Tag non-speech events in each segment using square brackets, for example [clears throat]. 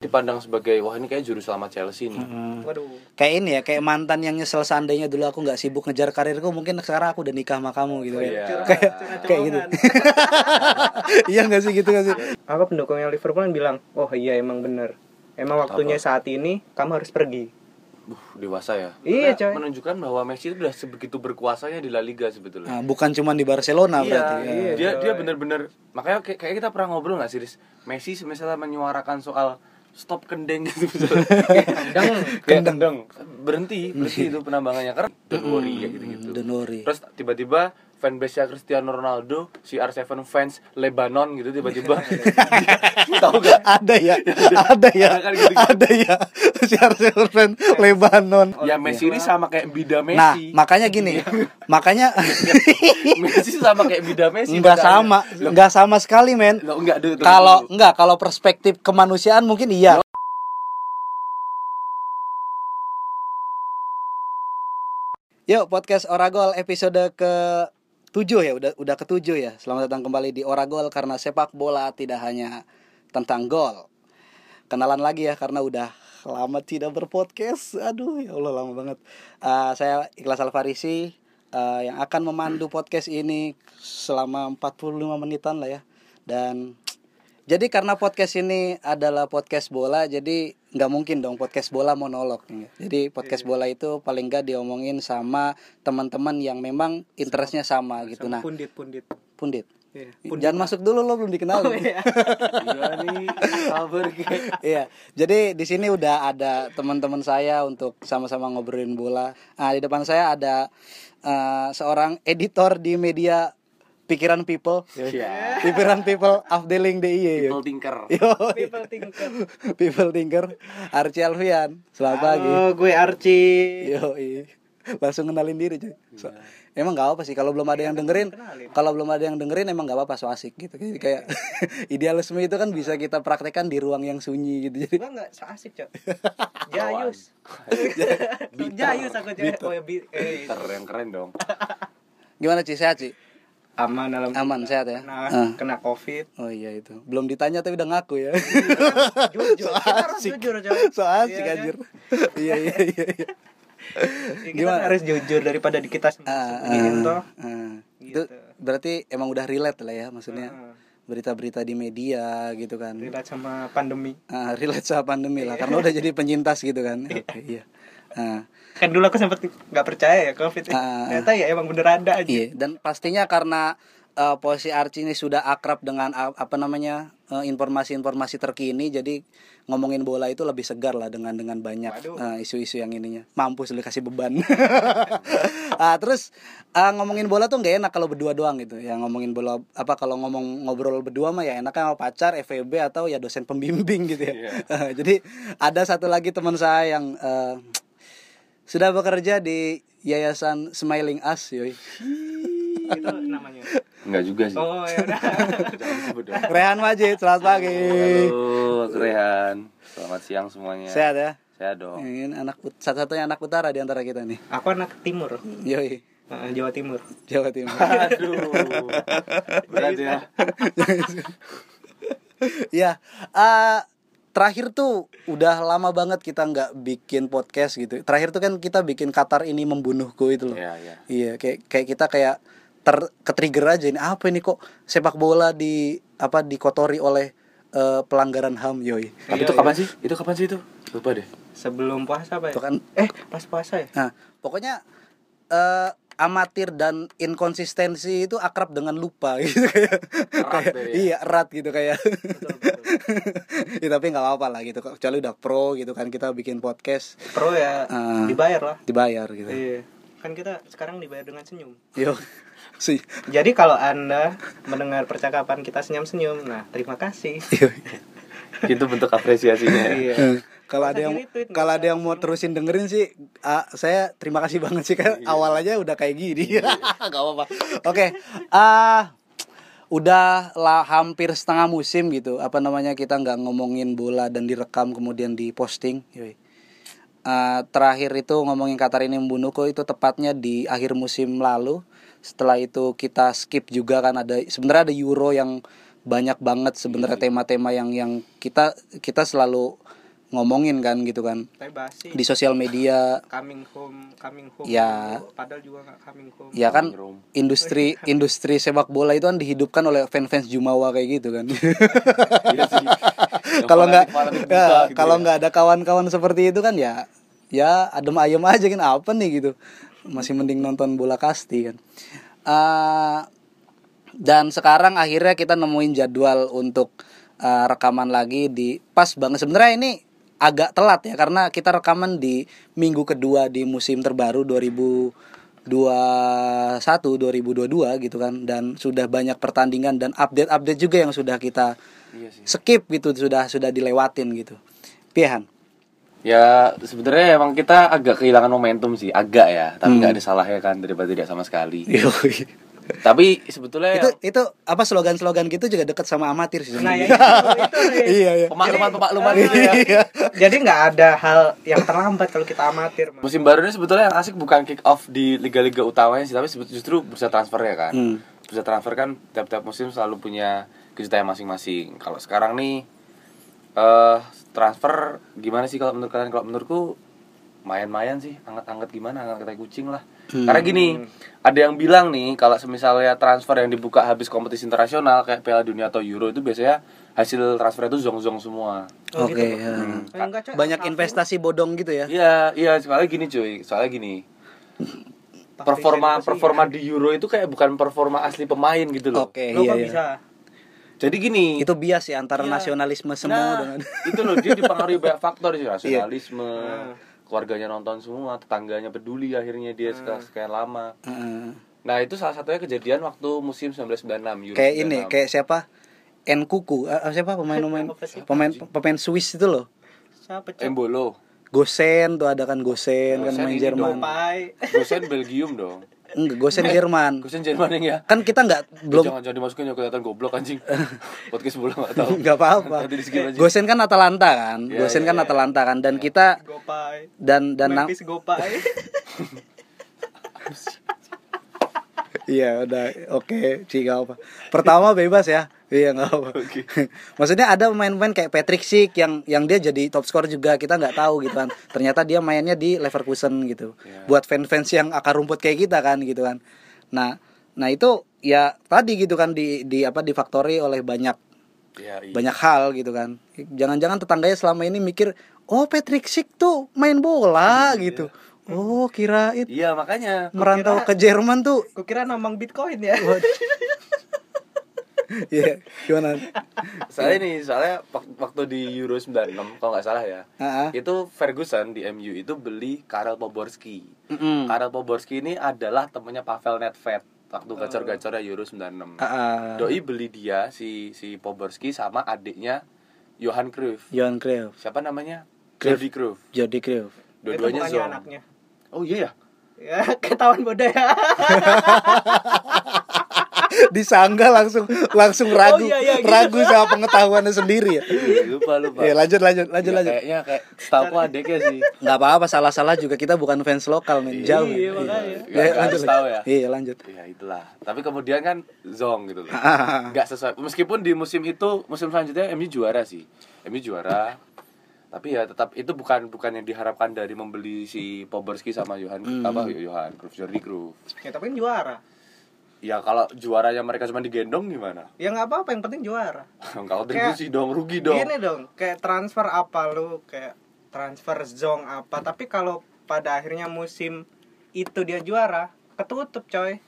dipandang sebagai wah ini kayak juru selamat Chelsea nih. Hmm. Waduh. Kayak ini ya, kayak mantan yang nyesel seandainya dulu aku nggak sibuk ngejar karirku, mungkin sekarang aku udah nikah sama kamu gitu Oh, ya. iya. Kayak kayak gitu. [laughs] iya nggak sih gitu nggak sih? Apa pendukungnya Liverpool kan bilang, "Oh iya emang bener. Emang waktunya saat ini kamu harus pergi." Buh, dewasa ya. Iya, coy. Menunjukkan bahwa Messi itu udah sebegitu berkuasanya di La Liga sebetulnya. Nah, bukan cuma di Barcelona Iya, berarti. ya. iya. dia dia coy. bener-bener makanya kayak, kayak kita pernah ngobrol nggak sih Riz? Messi misalnya menyuarakan soal stop kendeng gitu. [laughs] Kendeng. Kayak kendeng berhenti berhenti itu penambangannya karena don't worry ya gitu gitu Don't worry. terus tiba-tiba fanbase nya Cristiano Ronaldo CR7 fans Lebanon gitu tiba-tiba [laughs] tahu gak ada ya, ada ya, Ada kan ada ya. [laughs] Si Arsenal fan Lebanon. ya Messi ini sama kayak bida Nah, Messi makanya gini, makanya [laughs] Messi sama kayak bida Messi nggak makanya. sama, nggak sama sekali men. Enggak Kalau dulu. nggak, kalau perspektif kemanusiaan mungkin iya. Yuk podcast Oragol episode ke 7 ya, udah udah ke 7 ya. Selamat datang kembali di Oragol karena sepak bola tidak hanya tentang gol. Kenalan lagi ya karena udah lama tidak berpodcast. Aduh ya Allah lama banget. Eh, saya Ikhlas Alfarisi eh, yang akan memandu podcast ini selama 45 menitan lah ya. Dan jadi karena podcast ini adalah podcast bola, jadi nggak mungkin dong podcast bola monolog. Jadi podcast bola itu paling nggak diomongin sama teman-teman yang memang interestnya sama gitu. Nah, Pundit-pundit. pundit. Iya. Jangan masuk dulu lo belum dikenal. Iya nih kabar kayak Iya, jadi di sini udah ada teman-teman saya untuk sama-sama ngobrolin bola. Nah, di depan saya ada eh, seorang editor di media Pikiran People. Iya. [laughs] Pikiran People Afdeling DIY. people thinker [laughs] Yo, People thinker. [laughs] People Thinker Archie Alfian. Selamat pagi. Halo, gue Archie. Yo, langsung kenalin diri cuy. So- emang nggak apa sih kalau belum ada yang dengerin, kalau belum ada yang dengerin emang nggak apa-apa so asik gitu. Jadi kayak idealisme itu kan bisa kita praktekkan di ruang yang sunyi gitu. Jadi Gua enggak so asik, Cok. Jayus. Jayus aku Jayus. Oh ya, bi- eh, yang keren dong gimana Ci? Sehat Ci? Aman dalam Aman sehat ya? kena, Ah. kena covid Oh iya itu. Belum ditanya tapi udah ngaku ya. jujur [laughs] So kita harus jujur. So asik Iya, anjir. Iya iya iya iya. [laughs] Ya, kita Gimana? harus jujur daripada di kita Ah, sembunyiin ah, toh ah. Itu Gitu. berarti emang udah relate lah ya maksudnya. Ah. Berita-berita di media gitu kan. relate sama pandemi Ah, relate sama pandemi lah karena [laughs] udah jadi penyintas gitu kan. Oke, iya. Ah, kan dulu aku sempat nggak percaya ya covid Ah. ternyata ya emang bener ada aja. Iya dan pastinya karena eh, posisi Archie ini sudah akrab dengan a- apa namanya eh, informasi-informasi terkini jadi ngomongin bola itu lebih segar lah dengan dengan banyak eh, isu-isu yang ininya. Mampus lu kasih beban. [laughs] Ah, terus ah, ngomongin bola tuh nggak enak kalau berdua doang gitu. Ya ngomongin bola apa kalau ngomong ngobrol berdua mah ya enaknya sama pacar FEB atau ya dosen pembimbing gitu ya. Iya. [laughs] jadi ada satu lagi teman saya yang eh, sudah bekerja di Yayasan Smiling Us yoi. itu namanya Enggak juga sih oh ya udah [laughs] Jangan disebut dong Rehan Majid, selamat pagi. Halo, Rehan. Selamat siang semuanya. Sehat ya? Sehat dong. Ini anak satu-satunya anak utara di antara kita nih. aku anak timur Yoi, Eh, Jawa Timur Jawa Timur. [laughs] Aduh. Berat ya. [laughs] ya, eh, terakhir tuh udah lama banget kita nggak bikin podcast gitu. Terakhir tuh kan kita bikin Qatar ini membunuhku itu loh. Iya, iya. Iya, kayak kayak kita kayak ter ketrigger aja ini apa ini kok sepak bola di apa dikotori oleh eh, pelanggaran HAM yoi. Tapi Iya, itu iya. kapan sih? Itu kapan sih itu? Lupa deh. sebelum puasa apa ya Itu kan eh pas puasa ya Nah, pokoknya eh amatir dan inkonsistensi itu akrab dengan lupa [laughs] gitu kayak kayak- ya. iya erat gitu kayak. [laughs] Ya, tapi nggak apa-apa lah gitu kecuali udah pro gitu kan kita bikin podcast. Pro ya Ah. dibayar lah. dibayar gitu. Iya kan kita sekarang dibayar dengan senyum. [laughs] Yo sih jadi kalau anda mendengar percakapan kita senyum-senyum nah terima kasih. Itu bentuk apresiasinya. iya. Eh, kalau ada yang kalau ada yang mau terusin dengerin sih ah, saya terima kasih [laughs] banget sih kan awal aja udah kayak gini. [laughs] Nggak apa-apa. Oke ah udah lah hampir setengah musim gitu. Apa namanya kita nggak ngomongin bola dan direkam kemudian diposting. Yoi. Ah, terakhir itu ngomongin Qatar ini membunuhku itu tepatnya di akhir musim lalu. Setelah itu kita skip juga kan ada sebenarnya ada Euro yang banyak banget sebenarnya tema-tema yang yang kita kita selalu ngomongin kan gitu kan Tapi di sosial media coming home, coming home. Ya. Padahal juga nggak coming home. ya kan Room. industri [laughs] industri sepak bola itu kan dihidupkan oleh fans-fans Jumawa kayak gitu kan Iya [laughs] kalau nggak ya, gitu kalau ya. nggak ada kawan-kawan seperti itu kan ya ya adem ayem aja kan apa nih gitu masih mending nonton bola kasti kan Eh, dan sekarang akhirnya kita nemuin jadwal untuk eh, rekaman lagi di pas banget sebenarnya ini agak telat ya karena kita rekaman di minggu kedua di musim terbaru 2021 2022 gitu kan dan sudah banyak pertandingan dan update-update juga yang sudah kita Iya sih. skip gitu sudah sudah dilewatin gitu. Pihan. Ya sebenarnya emang kita agak kehilangan momentum sih, agak ya. Tapi Hmm. nggak ada salahnya kan daripada tidak sama sekali. Tapi sebetulnya itu itu apa slogan-slogan gitu juga deket sama amatir sih. Nah, ya sebenarnya. itu, itu, itu. [laughs] iya iya. pemakluman pemakluman gitu ya. Iya. Jadi nggak ada hal yang terlambat kalau kita amatir. Mas. Musim baru ini sebetulnya yang asik bukan kick off di liga-liga utamanya sih, tapi justru bursa transfer ya kan. Hmm. Bursa transfer kan tiap-tiap musim selalu punya kejutan masing-masing. Kalau sekarang nih eh transfer gimana sih kalau menurut kalian? Kalau menurutku mayan-mayan sih, anget-anget gimana, anget kayak kucing lah. Hmm. Karena gini, ada yang bilang nih kalau misalnya transfer yang dibuka habis kompetisi internasional kayak Piala Dunia atau Euro itu biasanya hasil transfer itu zong-zong semua. Oh, Oke. gitu. ya. Hmm. Banyak investasi bodong gitu ya. Iya, iya, soalnya gini cuy, soalnya gini. Performa performa ya. di Euro itu kayak bukan performa asli pemain gitu loh. Oke, Lo iya iya. bisa? Jadi gini, Itu bias ya antara Iya. nasionalisme semu nah, dengan itu loh dia dipengaruhi banyak faktor sih, nasionalisme, Hmm. Keluarganya nonton semua, tetangganya peduli akhirnya dia sekian, sekian lama. Heeh. Nah, itu salah satunya kejadian waktu musim 1996 Euro kayak ini 96. kayak siapa? Nkuku, eh, siapa pemain-pemain Apa sih? pemain pemain Swiss itu loh. Siapa? Embolo. Gosen tuh ada kan Gosen kan Gosen main ini Jerman. Gosen Belgium dong. [laughs] Enggak, Gosen Jerman. Gosen Jerman yang ya. Kan kita nggak Belum. belum Jangan jangan dimasukin ya kelihatan goblok anjing. [laughs] Podcast bola enggak tahu. nggak apa-apa. Gosen kan Atalanta kan, Iya, Gosen iya, kan iya. Atalanta kan, dan kita Gopai. dan dan na- Memphis Gopai. [laughs] iya udah oke sih nggak apa. Pertama bebas ya, iya nggak apa. [laughs] Oke. [laughs] Maksudnya ada pemain-pemain kayak Patrick Schick yang yang dia jadi top skor juga kita nggak tahu gitu kan. [laughs] Ternyata dia mainnya di Leverkusen gitu. Iya. Buat fans-fans yang akar rumput kayak kita kan gitu kan. Nah, nah itu ya tadi gitu kan di di apa difaktori oleh banyak Iya, iya. banyak hal gitu kan. Jangan-jangan tetangganya selama ini mikir, "Oh, Patrick Schick tuh main bola." gitu. Oh, kirain Iya, makanya merantau ke Jerman tuh. Kukira nambang Bitcoin ya. [laughs] Iya, gimana? Soalnya nih, soalnya wak- waktu di Euro 96 kalau nggak salah ya. Heeh. Itu Ferguson di MU itu beli Karel Poborski. Mm-mm. Karel Poborski ini adalah temennya Pavel Nedved waktu gacor-gacornya Euro 96. Heeh. Doi beli dia si si Poborski sama adiknya Johan Cruyff. Johan Cruyff, Siapa namanya? Cruyff. Jordi Cruyff. Jordi Cruyff. Dua-duanya zong. anaknya. Oh iya ya? Ya, [laughs] ketahuan bodoh ya. [laughs] Disangga langsung langsung ragu, Oh, iya, iya, gitu. ragu sama pengetahuannya sendiri ya. Iya, lupa lupa. Iya, lanjut lanjut lanjut Ya, lanjut. Kayaknya kayak setahu adiknya sih. Nggak apa-apa salah-salah juga kita bukan fans lokal men jauh. men. Iya, makanya. Iya, Nggak lanjut. tahu ya. Iya, lanjut. Ya itulah. Tapi kemudian kan zong gitu loh. Ah, Nggak sesuai. Meskipun di musim itu musim selanjutnya MU juara sih. MU juara. Tapi ya tetap itu bukan bukan yang diharapkan dari membeli si Poborski sama Johan Hmm. apa Johan Cruyff Jordi Cruyff. Ya tapi kan juara. Ya kalau juaranya mereka cuma digendong gimana? Ya nggak apa-apa, yang penting juara. [laughs] Enggak kontribusi dong, rugi dong. Gini dong, kayak transfer apa lu, kayak transfer zong apa, tapi kalau pada akhirnya musim itu dia juara, ketutup coy.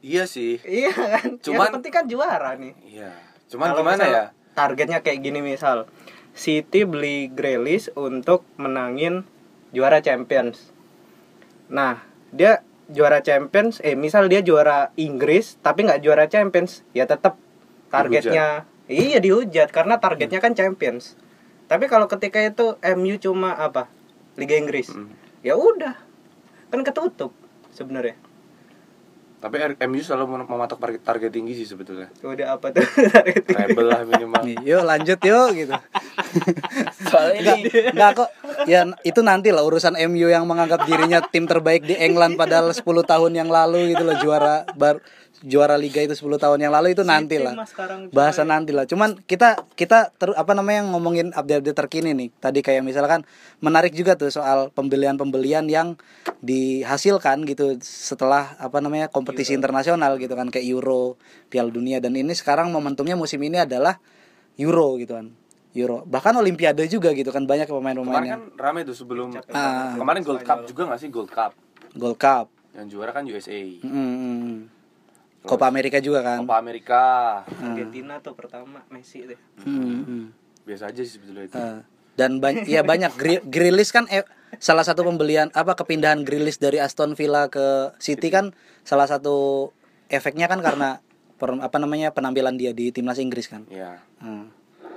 Iya sih. Iya kan? Cuman- yang penting kan juara nih. Iya. Cuman Kalau gimana ya? Targetnya kayak gini misal City beli Grealish untuk menangin juara Champions. Nah, dia juara Champions, eh misal dia juara Inggris tapi nggak juara Champions, ya tetap targetnya iya dihujat karena targetnya kan Champions. Tapi kalau ketika itu MU cuma apa? Liga Inggris. Hmm. Ya udah. Kan ketutup sebenarnya. Tapi R- MU selalu mem- mematok target, target tinggi sih sebetulnya. Udah apa tuh [laughs] targetnya? Treble lah minimal. nih, yuk lanjut yuk gitu. Soalnya ini enggak kok. Ya itu nanti lah urusan MU yang menganggap dirinya tim terbaik di England padahal 10 tahun yang lalu gitu loh juara bar juara liga itu 10 tahun yang lalu itu nanti City lah. Bahasa nanti lah. Cuman kita kita ter, apa namanya ngomongin update-update terkini nih. Tadi kayak misalkan menarik juga tuh soal pembelian-pembelian yang dihasilkan gitu setelah apa namanya kompetisi internasional gitu kan kayak Euro, Piala Dunia dan ini sekarang momentumnya musim ini adalah Euro gitu kan. Euro. Bahkan Olimpiade juga gitu kan banyak pemain-pemain Kemarin yang kan rame tuh sebelum Ah. kemarin Gold Cup juga nggak sih Gold Cup Gold Cup. yang juara kan USA Mm-mm. Copa Amerika juga kan. Copa Amerika Argentina tuh pertama Messi deh Mm-mm. biasa aja sih sebetulnya itu Eh, dan banyak ya banyak Gri- Grealish kan eh, salah satu pembelian apa kepindahan Grealish dari Aston Villa ke City kan salah satu efeknya kan karena per- apa namanya penampilan dia di timnas Inggris kan. ya Hmm.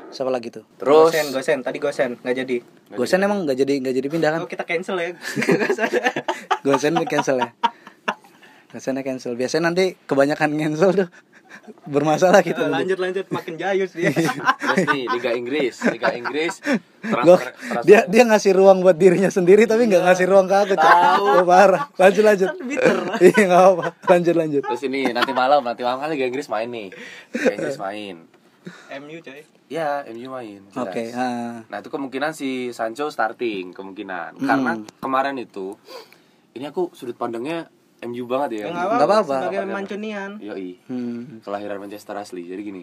Siapa lagi tuh? terus Gosen Gosen tadi Gosen nggak jadi Gosen emang nggak jadi nggak jadi pindah kan? oh kita cancel ya [laughs] Gosen di cancel ya. Gosennya cancel. Biasanya nanti kebanyakan cancel tuh bermasalah gitu. lanjut lanjut. Makin jayus dia. Terus nih Liga Inggris. Liga Inggris transfer, transfer dia dia ngasih ruang buat dirinya sendiri tapi nggak ngasih ruang ke aku Cok. oh, parah. Lanjut lanjut. Iya nggak apa lanjut lanjut. Terus ini nanti malam nanti malam kan Liga Inggris main nih. Liga Inggris main. MU coy. Ya MU main oke ah. Nah itu kemungkinan si Sancho starting kemungkinan. Hmm. karena kemarin itu ini aku sudut pandangnya MU banget ya. ya Nggak nggak apa-apa sebagai Mancunian Yoi, Hmm. kelahiran Manchester asli. Jadi gini,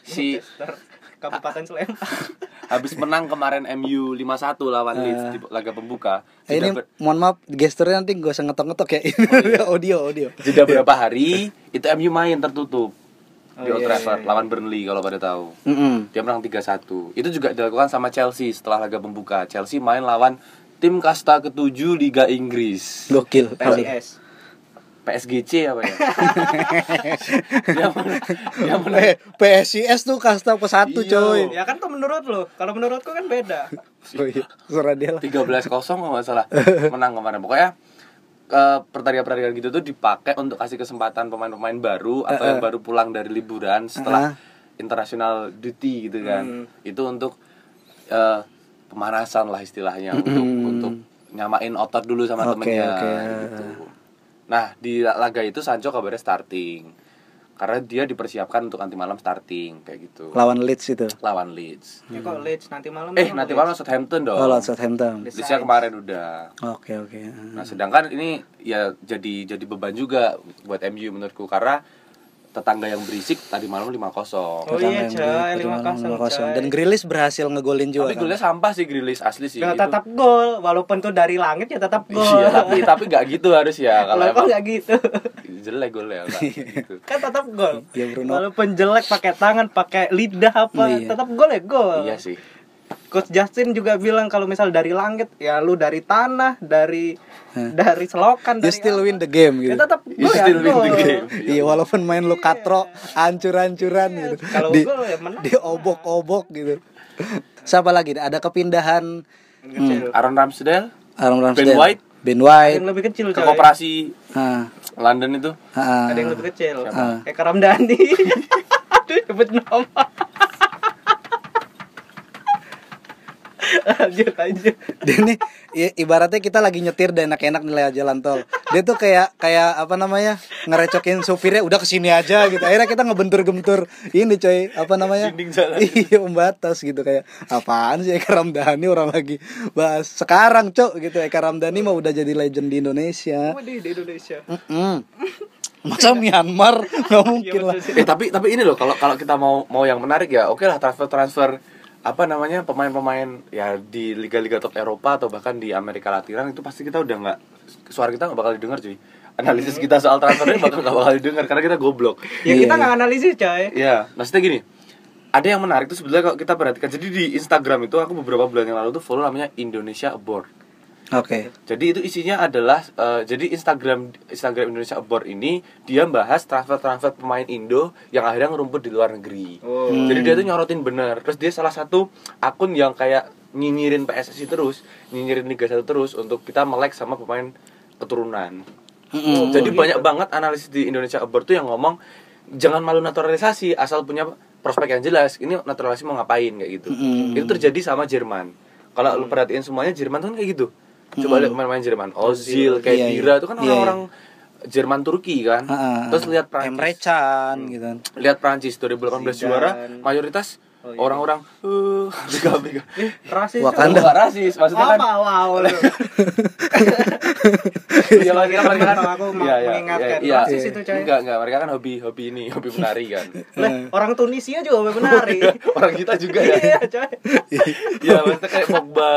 si Manchester, Kabupaten Sleman [laughs] habis menang kemarin MU 5-1 lawan Leeds di laga pembuka. Eh, ini ber- mohon maaf gesturnya nanti gak usah ngetok-ngetok ya [laughs] audio audio jeda [laughs] berapa hari itu MU main tertutup di Oh, Old iya, Trafford iya, iya. lawan Burnley kalau pada tahu. Mm-mm. Dia menang 3-1. Itu juga dilakukan sama Chelsea setelah laga pembuka. Chelsea main lawan tim kasta ketujuh Liga Inggris. gokil PSIS PSGC apa ya? [laughs] yang mana? Mana? eh PSIS tuh kasta ke satu Iya. coy ya kan tuh menurut lo kalau menurutku kan beda [laughs] oh, iya. suara dia lah 13 kosong kalau nggak salah [laughs] menang kemarin. Pokoknya ke pertandingan-pertandingan gitu tuh dipakai untuk kasih kesempatan pemain-pemain baru atau yang baru pulang dari liburan setelah international duty gitu kan. Hmm. Itu untuk eh, pemanasan lah istilahnya untuk untuk nyamain otot dulu sama Oke, temennya oke. gitu. Nah, di laga itu Sancho kabarnya starting. Karena dia dipersiapkan untuk nanti malam starting kayak gitu. lawan Leeds itu Lawan Leeds. ya kok Leeds nanti malam Eh, nanti malam Southampton dong. oh lawan Southampton Leedsnya kemarin udah. oke oke Nah, sedangkan ini ya jadi jadi beban juga buat MU menurutku karena tetangga yang berisik tadi malam 5-0. Oh iya coy, beli- lima kosong 5-0. coy. dan Grealish berhasil ngegolin juga Tapi kan? golnya sampah sih Grilis asli sih. Ya Itu- tetap gol, walaupun tuh dari langit ya tetap gol. Iya, tapi tapi nggak gitu harus ya kalau emang nggak gitu. jelek golnya nggak [laughs] gitu. kan tetap gol. Ya, Bruno. Walaupun jelek pakai tangan, pakai lidah apa, Iya. tetap gol ya gol. Iya sih. Coach Justin juga bilang kalau misal dari langit ya lu dari tanah, dari dari selokan, you dari still apa, win the game Ya gitu tetap You gol ya still win the game. Iya walaupun main lu katro hancur-hancuran gitu. Kalau Di, gol ya menang. diobok-obok gitu. Siapa lagi? Ada kepindahan Kecil. Aaron Ramsdale Aaron Ramsdale. Ben White. Ben Ada White. yang lebih kecil ke koperasi Ah, London itu. ah, Ada yang lebih kecil. Siapa? Kayak Karamdani. [laughs] Aduh, nyebut nama. Lanjut lanjut Dia nih ibaratnya kita lagi nyetir dan enak-enak nih lewat jalan tol. Dia tuh kayak kayak apa namanya? ngerecokin supirnya udah ke sini aja gitu. Akhirnya kita ngebentur-bentur ini coy, apa namanya? Dinding jalan. Iya, pembatas gitu kayak apaan sih Eka Ramdhani orang lagi bahas sekarang, Cok, gitu. Eka Ramdhani mah udah jadi legend di Indonesia. Waduh, di Indonesia Mm-mm. Masa Myanmar nggak mungkin Iya, lah. betul sih. Eh tapi tapi ini loh kalau kalau kita mau mau yang menarik ya oke lah transfer transfer apa namanya pemain-pemain ya di liga-liga top Eropa atau bahkan di Amerika Latin itu pasti kita udah nggak suara kita nggak bakal didengar cuy analisis kita soal transfer ini bakal nggak bakal didengar karena kita goblok ya Iya, kita iya. nggak analisis coy Iya, maksudnya gini. Ada yang menarik tuh sebenarnya kalau kita perhatikan. Jadi di Instagram itu aku beberapa bulan yang lalu tuh follow namanya Indonesia Aboard. Oke. Jadi itu isinya adalah eh, jadi Instagram Instagram Indonesia Aboard ini dia bahas transfer-transfer pemain Indo yang akhirnya ngerumput di luar negeri. Oh. Jadi dia tuh nyorotin bener. Terus dia salah satu akun yang kayak nyinyirin PSSI terus, nyinyirin Liga 1 terus untuk kita melek sama pemain keturunan. Mm-mm. Jadi banyak banget analisis di Indonesia Abroad tuh yang ngomong jangan malu naturalisasi asal punya prospek yang jelas. Ini naturalisasi mau ngapain kayak gitu. Mm-mm. Itu terjadi sama Jerman. Kalau lu perhatiin semuanya Jerman tuh kan kayak gitu. Coba lihat pemain-pemain Jerman, Ozil, Iya, iya. Kedira itu kan Iya, orang-orang Jerman Turki kan Heeh. terus lihat Prancis Emre Can gitu lihat Prancis 2018 Zidane. juara mayoritas Oh, iya. orang-orang eh [laughs] bega bega Rasis. Wakanda. Bukan rasis maksudnya kan Apa wow? [laughs] Iya, mereka kan mereka kan Aku mau iya, iya, mengingatkan. iya, Rasis iya. itu, coy. Enggak, enggak, mereka kan hobi hobi ini, hobi menari kan. [laughs] Lah, orang Tunisia juga mau menari. Orang kita juga ya. Iya, coy. Iya, maksudnya kayak Pogba,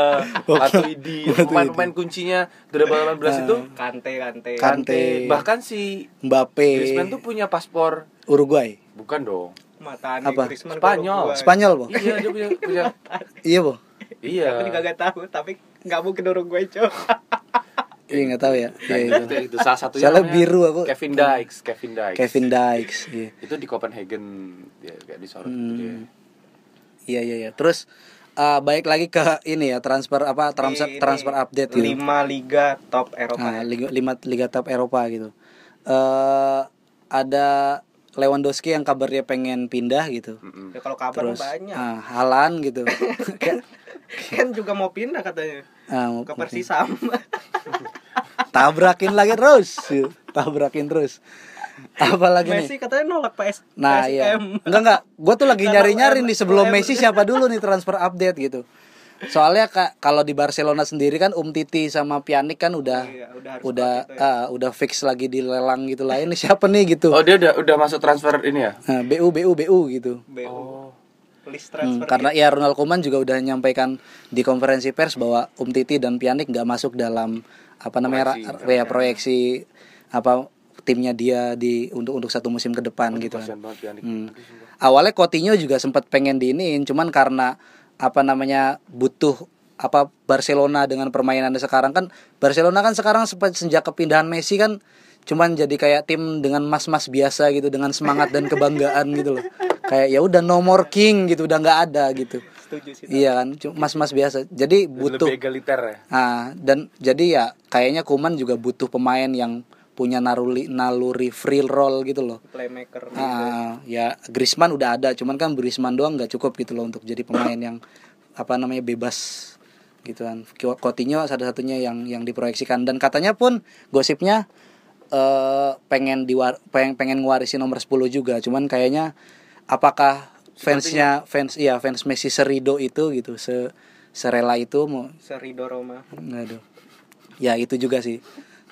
Matuidi, pemain-pemain kuncinya 2018 itu Kante, kante. Kan- Kante, bahkan si Mbappe Griezmann tuh punya paspor Uruguay. bukan dong. Mata Apa? Griezmann Spanyol. Spanyol, Bo. Iya, dia punya, punya [laughs] Iya, Bo. iya. Aku juga gak tahu, tapi nggak mungkin Uruguay, coy. [laughs] Iya, enggak tahu ya. Nah, Iya, itu, iya. itu, itu salah satunya Soalnya namanya biru aku. Kevin Dykes, Kevin Dykes. Kevin Dykes. Iya. Itu di Copenhagen dia kayak disorot gitu dia. Hmm. Iya, iya, iya. Terus eh, baik lagi ke ini ya transfer apa transfer Ini transfer update gitu. Lima liga top Eropa. Nah, liga, lima liga top Eropa gitu. Eh ada Lewandowski yang kabarnya pengen pindah gitu. Ya, kalau kabar Terus banyak. ah, Halan gitu. [laughs] Kayak, Kan juga mau pindah katanya mau- ke Persisam. [laughs] tabrakin lagi terus. Tabrakin terus. Apalagi nih? Messi katanya nolak PS Nah, iya. PSM. Enggak enggak. Gue tuh lagi nyari-nyari nih sebelum UM. Messi siapa dulu nih transfer update gitu. Soalnya kak kalau di Barcelona sendiri kan Um Titi sama Pjanic kan udah Iya, udah udah itu ya. ah, udah fix lagi di lelang gitu lah. Ini siapa nih gitu. Oh, dia udah udah masuk transfer ini ya? Nah, BU BU BU gitu. BU. Oh. List Hmm, transfer. karena ya Ronald Koeman juga udah nyampaikan di konferensi pers bahwa Um Titi dan Pjanic nggak masuk dalam apa namanya Proyeksi, ra- ya proyeksi apa timnya dia di untuk untuk satu musim ke depan gitu kan. Hmm. Awalnya Coutinho juga sempat pengen diiniin, cuman karena apa namanya butuh apa Barcelona dengan permainannya sekarang kan Barcelona kan sekarang sempat sejak kepindahan Messi kan cuman jadi kayak tim dengan mas-mas biasa gitu dengan semangat dan kebanggaan gitu loh. Kayak ya udah no more king gitu udah nggak ada gitu. Setuju sih. Iya kan, mas-mas biasa. Jadi butuh Lebih egaliter ya. Ah, dan jadi ya kayaknya Kuman juga butuh pemain yang punya naruli, naluri free roll gitu loh. Playmaker. Ah, ya Griezmann udah ada, cuman kan Griezmann doang nggak cukup gitu loh untuk jadi pemain yang apa namanya bebas gitu kan. Coutinho satu-satunya yang yang diproyeksikan dan katanya pun gosipnya eh pengen diwar pengen pengen ngewarisin nomor 10 juga, cuman kayaknya apakah fansnya fans iya fans Messi serido itu gitu se serela itu mau Serido Roma. Aduh. Ya itu juga sih.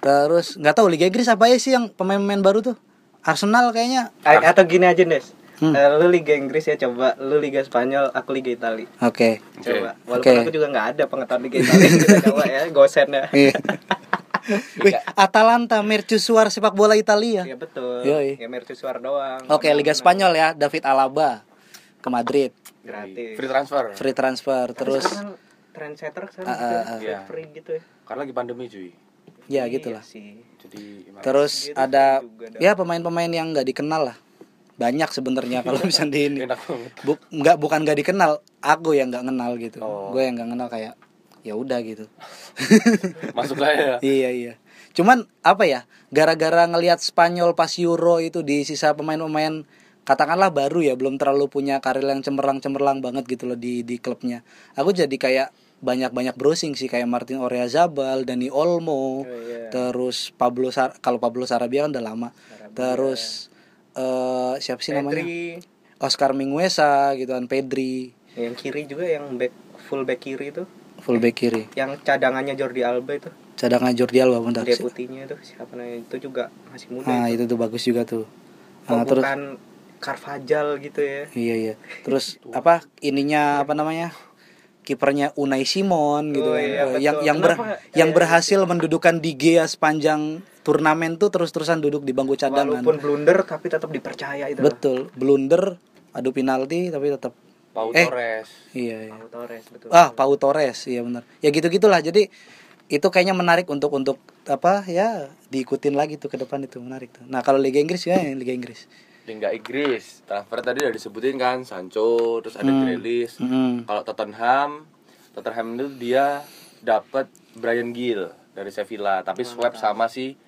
Terus nggak tahu Liga Inggris apa ya sih yang pemain-pemain baru tuh? Arsenal kayaknya. A- atau gini aja Des Hmm. Eh, lu Liga Inggris ya coba lu Liga Spanyol aku Liga Italia Oke. coba walaupun Oke. aku juga nggak ada pengetahuan Liga Italia [laughs] kita coba ya gosen ya Iya. Wih, Atalanta mercusuar sepak bola Italia. ya betul Yoi. ya mercusuar doang Oke, Liga Spanyol ya, David Alaba ke Madrid, gratis Free transfer. free transfer. Terus sekarang trendsetter sekarang ah, ah. Iya. free gitu ya Karena lagi pandemi cuy. Ya Iya gitulah. Jadi emang- Terus Gitu ada ya pemain-pemain yang nggak dikenal lah. Banyak sebenarnya kalau [laughs] bisa di ini. Bu, nggak bukan nggak dikenal, aku yang nggak kenal gitu. Oh. Gue yang nggak kenal kayak ya udah gitu. [laughs] Masuk lah ya. [laughs] iya iya. Cuman apa ya? Gara-gara ngelihat Spanyol pas Euro itu di sisa pemain-pemain katakanlah baru ya, belum terlalu punya karir yang cemerlang-cemerlang banget gitu loh di di klubnya. Aku jadi kayak banyak-banyak browsing sih kayak Martin Oreazabal, Dani Olmo, Oh, iya. terus Pablo Sar kalau Pablo Sarabia kan udah lama. Sarabia. Terus eh siapa sih namanya? Pedri Oscar Minguesa gitu kan, Pedri, yang kiri juga yang back full back kiri itu fullback kiri. yang cadangannya Jordi Alba itu Cadangan Jordi Alba bentar. deputinya itu siapa namanya itu juga masih muda Nah, itu. itu tuh bagus juga tuh. Kok Nah, terus Carvajal gitu ya Iya iya. [laughs] Terus apa ininya apa namanya? Kipernya Unai Simon gitu Oh, kan. iya, Eh, yang betul. yang ber, Kenapa? yang berhasil mendudukan Di Gea sepanjang turnamen tuh terus-terusan duduk di bangku cadangan. walaupun blunder tapi tetap dipercaya itu Betul. Blunder, adu penalti tapi tetap Pau Eh. Torres. iya iya. Pau Torres betul Ah, Pau Torres, iya benar. Ya gitu-gitulah. Jadi itu kayaknya menarik untuk untuk apa ya diikutin lagi tuh ke depan itu menarik tuh. Nah, kalau Liga Inggris ya Liga Inggris. Liga Inggris. Transfer tadi udah disebutin kan, Sancho, terus ada Grealish. Hmm. Kalau Tottenham, Tottenham itu dia dapat Brian Gill dari Sevilla, tapi swap sama si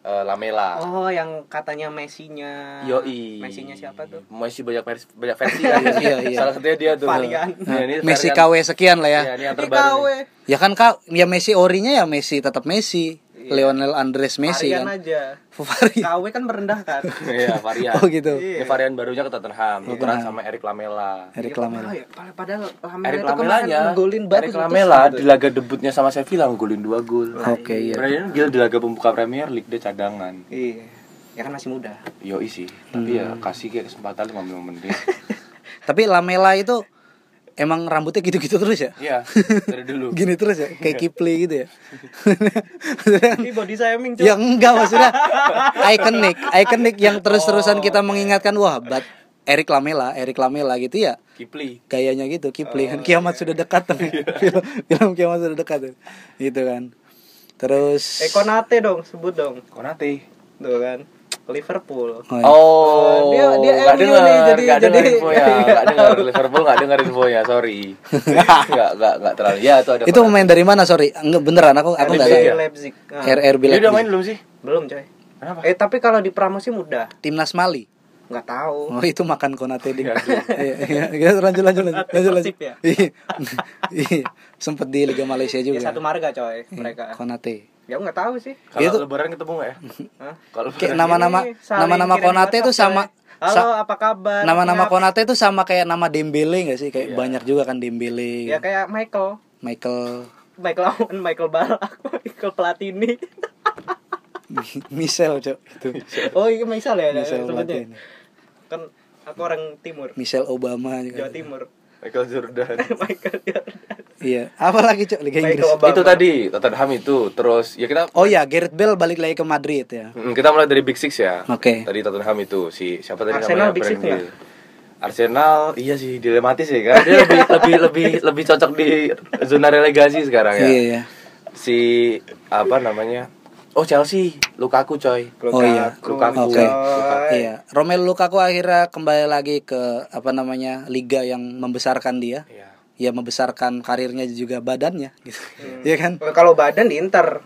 eh, Lamela. oh yang katanya Messi-nya Yoi. Messi-nya siapa tuh Messi banyak versi, banyak versi kan. [laughs] Iya, iya. Salah satunya dia tuh. Varian. Nah, ini Messi varian- KW sekian lah ya. Iya, ini yang terbaru. KW. Ya kan kak, ya Messi orinya ya Messi tetap Messi. Lionel Andres Messi Varian kan aja [laughs] Varian. KW kan merendahkan [laughs] Iya, [laughs] varian. oh gitu Ini varian barunya ke Tottenham, tukeran sama Eric Lamela. Eric Iya, Lamela ya, pad- padahal Lamela Eric itu kemarin Lamelanya, ngegolin bagus Eric betul Lamela di laga debutnya sama Sevilla ngegolin 2 gol. oke iya Brian gila di laga pembuka Premier League dia cadangan. iya ya kan masih muda Yo sih, tapi ya Hmm. kasih kayak kesempatan 55 menit. tapi Lamela itu emang rambutnya gitu-gitu terus ya? Iya, dari dulu. [laughs] gini terus ya? Kayak Kipli gitu ya? [laughs] Ini body shaming cuy ya enggak maksudnya ikonik ikonik yang terus-terusan kita mengingatkan wah bat Eric Lamela Eric Lamela gitu ya? Kipli. gayanya gitu Kipli kan kiamat sudah dekat tuh [laughs] film, film kiamat sudah dekat tuh gitu kan. Terus eh Konate dong sebut dong. Konate. tuh kan Liverpool Oh, iya. Oh, dia- dia nggak MU dengar, nih, jadi- nggak dengar jadi- infonya, [laughs] nggak dengar Liverpool nggak dengar infonya, sorry, [laughs] nggak nggak nggak terlalu. Ya itu ada. itu pemain dari mana sorry enggak beneran aku aku nggak RB tahu Leipzig Nah, RRB Dia udah Leipzig. main belum sih? belum coy Kenapa? eh tapi kalau di pramusim udah timnas Mali nggak tahu Oh itu makan konate di Iya, [laughs] iya, iya, lanjut lanjut lanjut lanjut lanjut. Persib ya? Iya. Iya. Sempet di Liga Malaysia ya juga. satu marga coy Iya, mereka Konate. Ya nggak tahu sih Kalau Itu- lebaran ketemu nggak ya? [laughs] Hah? Kalau Kayak nama-nama nama-nama Konate itu sama halo apa kabar nama-nama. Konate itu sama kayak nama Dembele gak sih? Kayak Iya. banyak juga kan Dembele, ya kayak Michael Michael, Michael Owen Michael Balak [laughs] Michael Platini [laughs] Michel, Cok. Itu. oh iya misal ya Michel sebutnya Platini. kan aku orang timur Michelle Obama juga. Jawa Timur Michael Jordan. [laughs] Michael Jordan Iya. Apa lagi, Cok? Liga Michael Inggris. Obama. itu tadi Tottenham itu, terus ya kita Oh iya, Gareth Bale balik lagi ke Madrid ya. Hmm, kita mulai dari Big Six ya. Oke. Tadi Tottenham itu si siapa tadi Arsenal namanya? Big Six? Bill. Arsenal iya sih dilematis ya kan. Dia lebih [laughs] lebih lebih lebih cocok di zona relegasi sekarang ya. Iya, iya. Si apa namanya? Oh Chelsea, Lukaku coy. Oh iya. Lukaku. Oke. coy. Iya, Romelu Lukaku akhirnya kembali lagi ke apa namanya liga yang membesarkan dia. Iya. Ya membesarkan karirnya juga badannya gitu. Iya kan? Kalau badan di Inter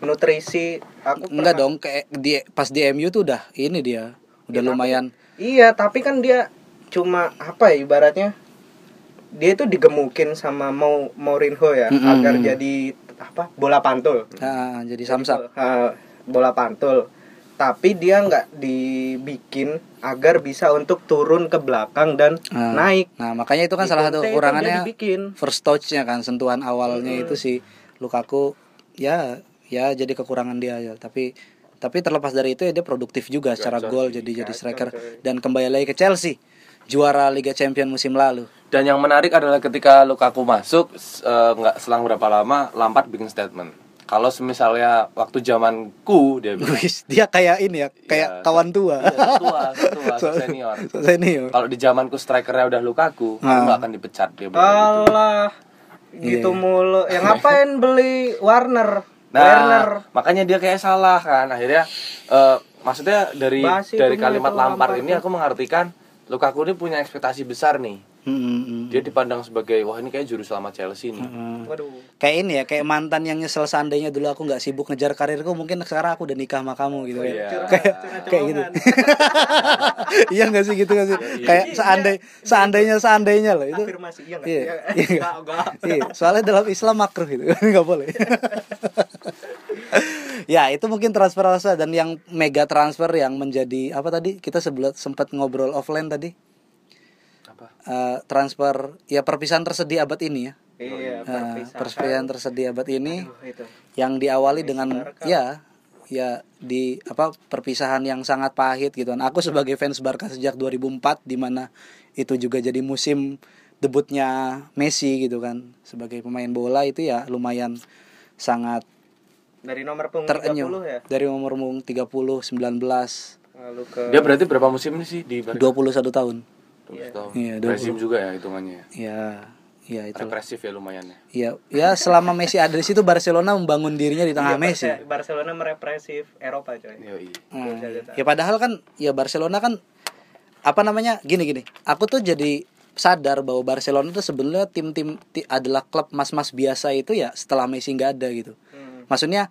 nutrisi aku Enggak pernah- dong, kayak di pas di MU tuh udah ini dia. Udah lumayan Iya, tapi kan dia cuma apa ya ibaratnya dia itu digemukin sama mau Mourinho ya Mm-mm. agar jadi apa bola pantul. ah, jadi samsak. Ah, bola pantul. Tapi dia nggak dibikin agar bisa untuk turun ke belakang dan Ah. naik. Nah, makanya itu kan Di salah satu dibikin. first touch-nya kan sentuhan awalnya itu si Lukaku ya ya jadi kekurangan dia ya tapi tapi terlepas dari itu ya dia produktif juga secara gol jadi jadi striker dan kembali lagi ke Chelsea juara Liga Champion musim lalu Dan yang menarik adalah ketika Lukaku masuk eh, nggak selang berapa lama Lampard bikin statement. Kalau misalnya waktu zamanku dia bilang, [laughs] dia kayak ini ya kayak Iya, kawan tua Iya, tua, tua, [laughs] senior. senior Kalau di zamanku strikernya udah Lukaku, Ah. aku nggak akan dipecat dia bilang gitu. Gitu Iya. mulu. Yang ngapain beli Warner? Nah, Werner. makanya dia kayak salah kan. Akhirnya eh, maksudnya dari Basi dari punya kalimat Lampard ini aku mengartikan Lukaku ini punya ekspektasi besar nih. Hmm, hmm, hmm. Dia dipandang sebagai wah ini kayak juru selamat Chelsea nih. Hmm. Waduh. kayak ini ya kayak mantan yang nyesel seandainya dulu aku nggak sibuk ngejar karirku mungkin sekarang aku udah nikah sama kamu gitu Oh, ya iya. kayak kayak gitu [laughs] iya nggak sih gitu nggak sih kayak seandai seandainya seandainya loh itu Afirmasi iya nggak? Iya, Iya. iya. Iya soalnya dalam Islam makruh gitu [laughs] nggak boleh [laughs] ya itu mungkin transfer transfer dan yang mega transfer yang menjadi apa tadi kita sebelum sempat ngobrol offline tadi Eh, transfer ya perpisahan tersedia abad ini ya Iya, Nah, perpisahan. perpisahan tersedia abad ini Aduh, itu. yang diawali dengan ya ya di apa perpisahan yang sangat pahit gitu kan. Aku sebagai fans Barca sejak 2004 di mana itu juga jadi musim debutnya Messi gitu kan sebagai pemain bola itu ya lumayan sangat Dari nomor punggung terenyuh 30 ya. dari umur umur 30 19 Lalu ke Dia berarti berapa musim nih sih di Barca? 21 tahun. 20 tahun. Iya, 20. Rezim juga ya hitungannya. Ya, ya itu. Represif ya lumayan ya. Ya, ya selama Messi ada di situ Barcelona membangun dirinya di tengah Iya, Messi. Barce- Barcelona merepresif Eropa coy. Yoi. Hmm. Iya, Ya padahal kan ya Barcelona kan apa namanya gini gini. Aku tuh jadi sadar bahwa Barcelona itu sebenarnya tim-tim ti- adalah klub mas-mas biasa itu ya setelah Messi nggak ada gitu. Hmm. Maksudnya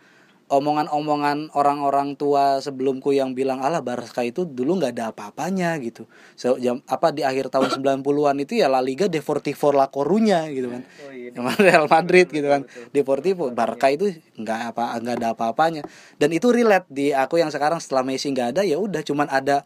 omongan-omongan orang-orang tua sebelumku yang bilang alah Barca itu dulu nggak ada apa-apanya gitu. So, jam apa di akhir tahun 90-an itu ya La Liga Deportivo La Coruña gitu kan. Oh iya. Real Madrid gitu kan. Deportivo Barca itu nggak apa nggak ada apa-apanya. Dan itu relate di aku yang sekarang setelah Messi nggak ada ya udah cuman ada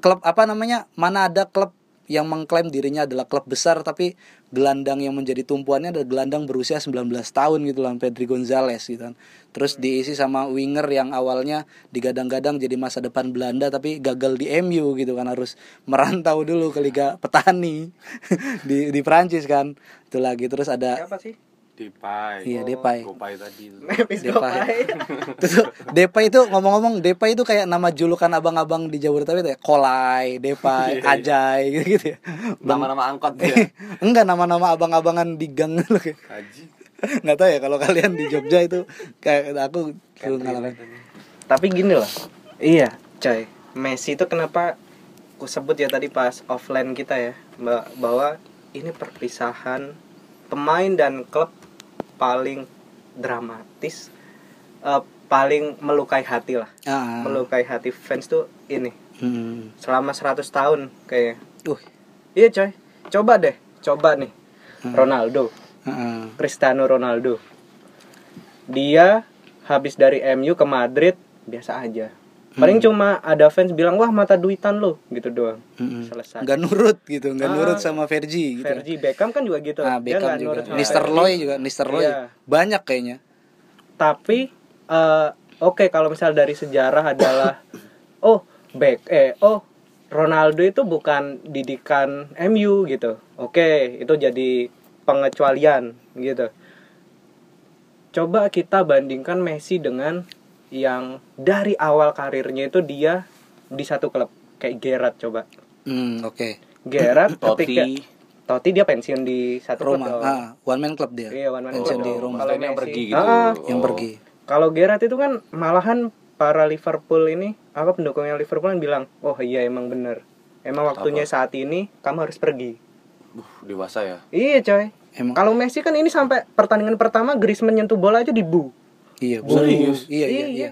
klub apa namanya? Mana ada klub yang mengklaim dirinya adalah klub besar tapi gelandang yang menjadi tumpuannya adalah gelandang berusia 19 tahun gitu lah Pedri Gonzalez gitu kan. Terus diisi sama winger yang awalnya digadang-gadang jadi masa depan Belanda tapi gagal di MU gitu kan harus merantau dulu ke Liga Petani [laughs] di di Prancis kan. Itu lagi terus ada Siapa sih? Depay. Iya, Depay. Gopay tadi. itu. Memphis Depay. Depay. [laughs] Terus Depay itu ngomong-ngomong Depay itu kayak nama julukan abang-abang di Jabodetabek tuh ya. Kolai, Depay, Iya, iya. Ajay gitu-gitu ya. Bang- Nama-nama angkot dia. [laughs] Enggak nama-nama abang-abangan di gang [laughs] gitu kayak. Haji. nggak tahu ya kalau kalian di Jogja itu kayak aku dulu ngalamin Tapi gini loh. Iya, coy. Messi itu kenapa aku sebut ya tadi pas offline kita ya, ba- bahwa ini perpisahan pemain dan klub paling dramatis eh, paling melukai hati lah. ah Melukai hati fans tuh ini hmm. selama 100 tahun kayaknya. uh Iya, coy. Coba deh, coba nih. Ronaldo, ah, Cristiano Ronaldo. Dia habis dari MU ke Madrid biasa aja. Paling cuma ada fans bilang wah mata duitan lo gitu doang. mm-mm. Selesai. nggak nurut gitu nggak Ah, nurut sama Vergi gitu Fergie Beckham kan juga gitu. ah Beckham juga Mister Fergie. Loy juga Mister Loy Iya. banyak kayaknya Tapi eh, oke kalau misal dari sejarah adalah [coughs] oh Beck eh oh Ronaldo itu bukan didikan MU gitu. Oke, itu jadi pengecualian gitu. Coba kita bandingkan Messi dengan yang dari awal karirnya itu dia di satu klub kayak Gerrard coba. hmm oke Gerrard [clears throat] ketika Totti. Totti dia pensiun di satu klub Roma dong. ah one man club dia Iya, one man pensiun club di. Roma Kalau yang pergi gitu. Ah, yang Oh. pergi Kalau Gerrard itu kan malahan para Liverpool ini apa pendukungnya Liverpool kan bilang, "Oh iya emang bener. Emang waktunya saat ini kamu harus pergi." Buh, dewasa ya. Iya, coy. emang Kalau Messi kan ini sampai pertandingan pertama Griezmann nyentuh bola aja dibu. Iya Serius? iya iya Iya. iya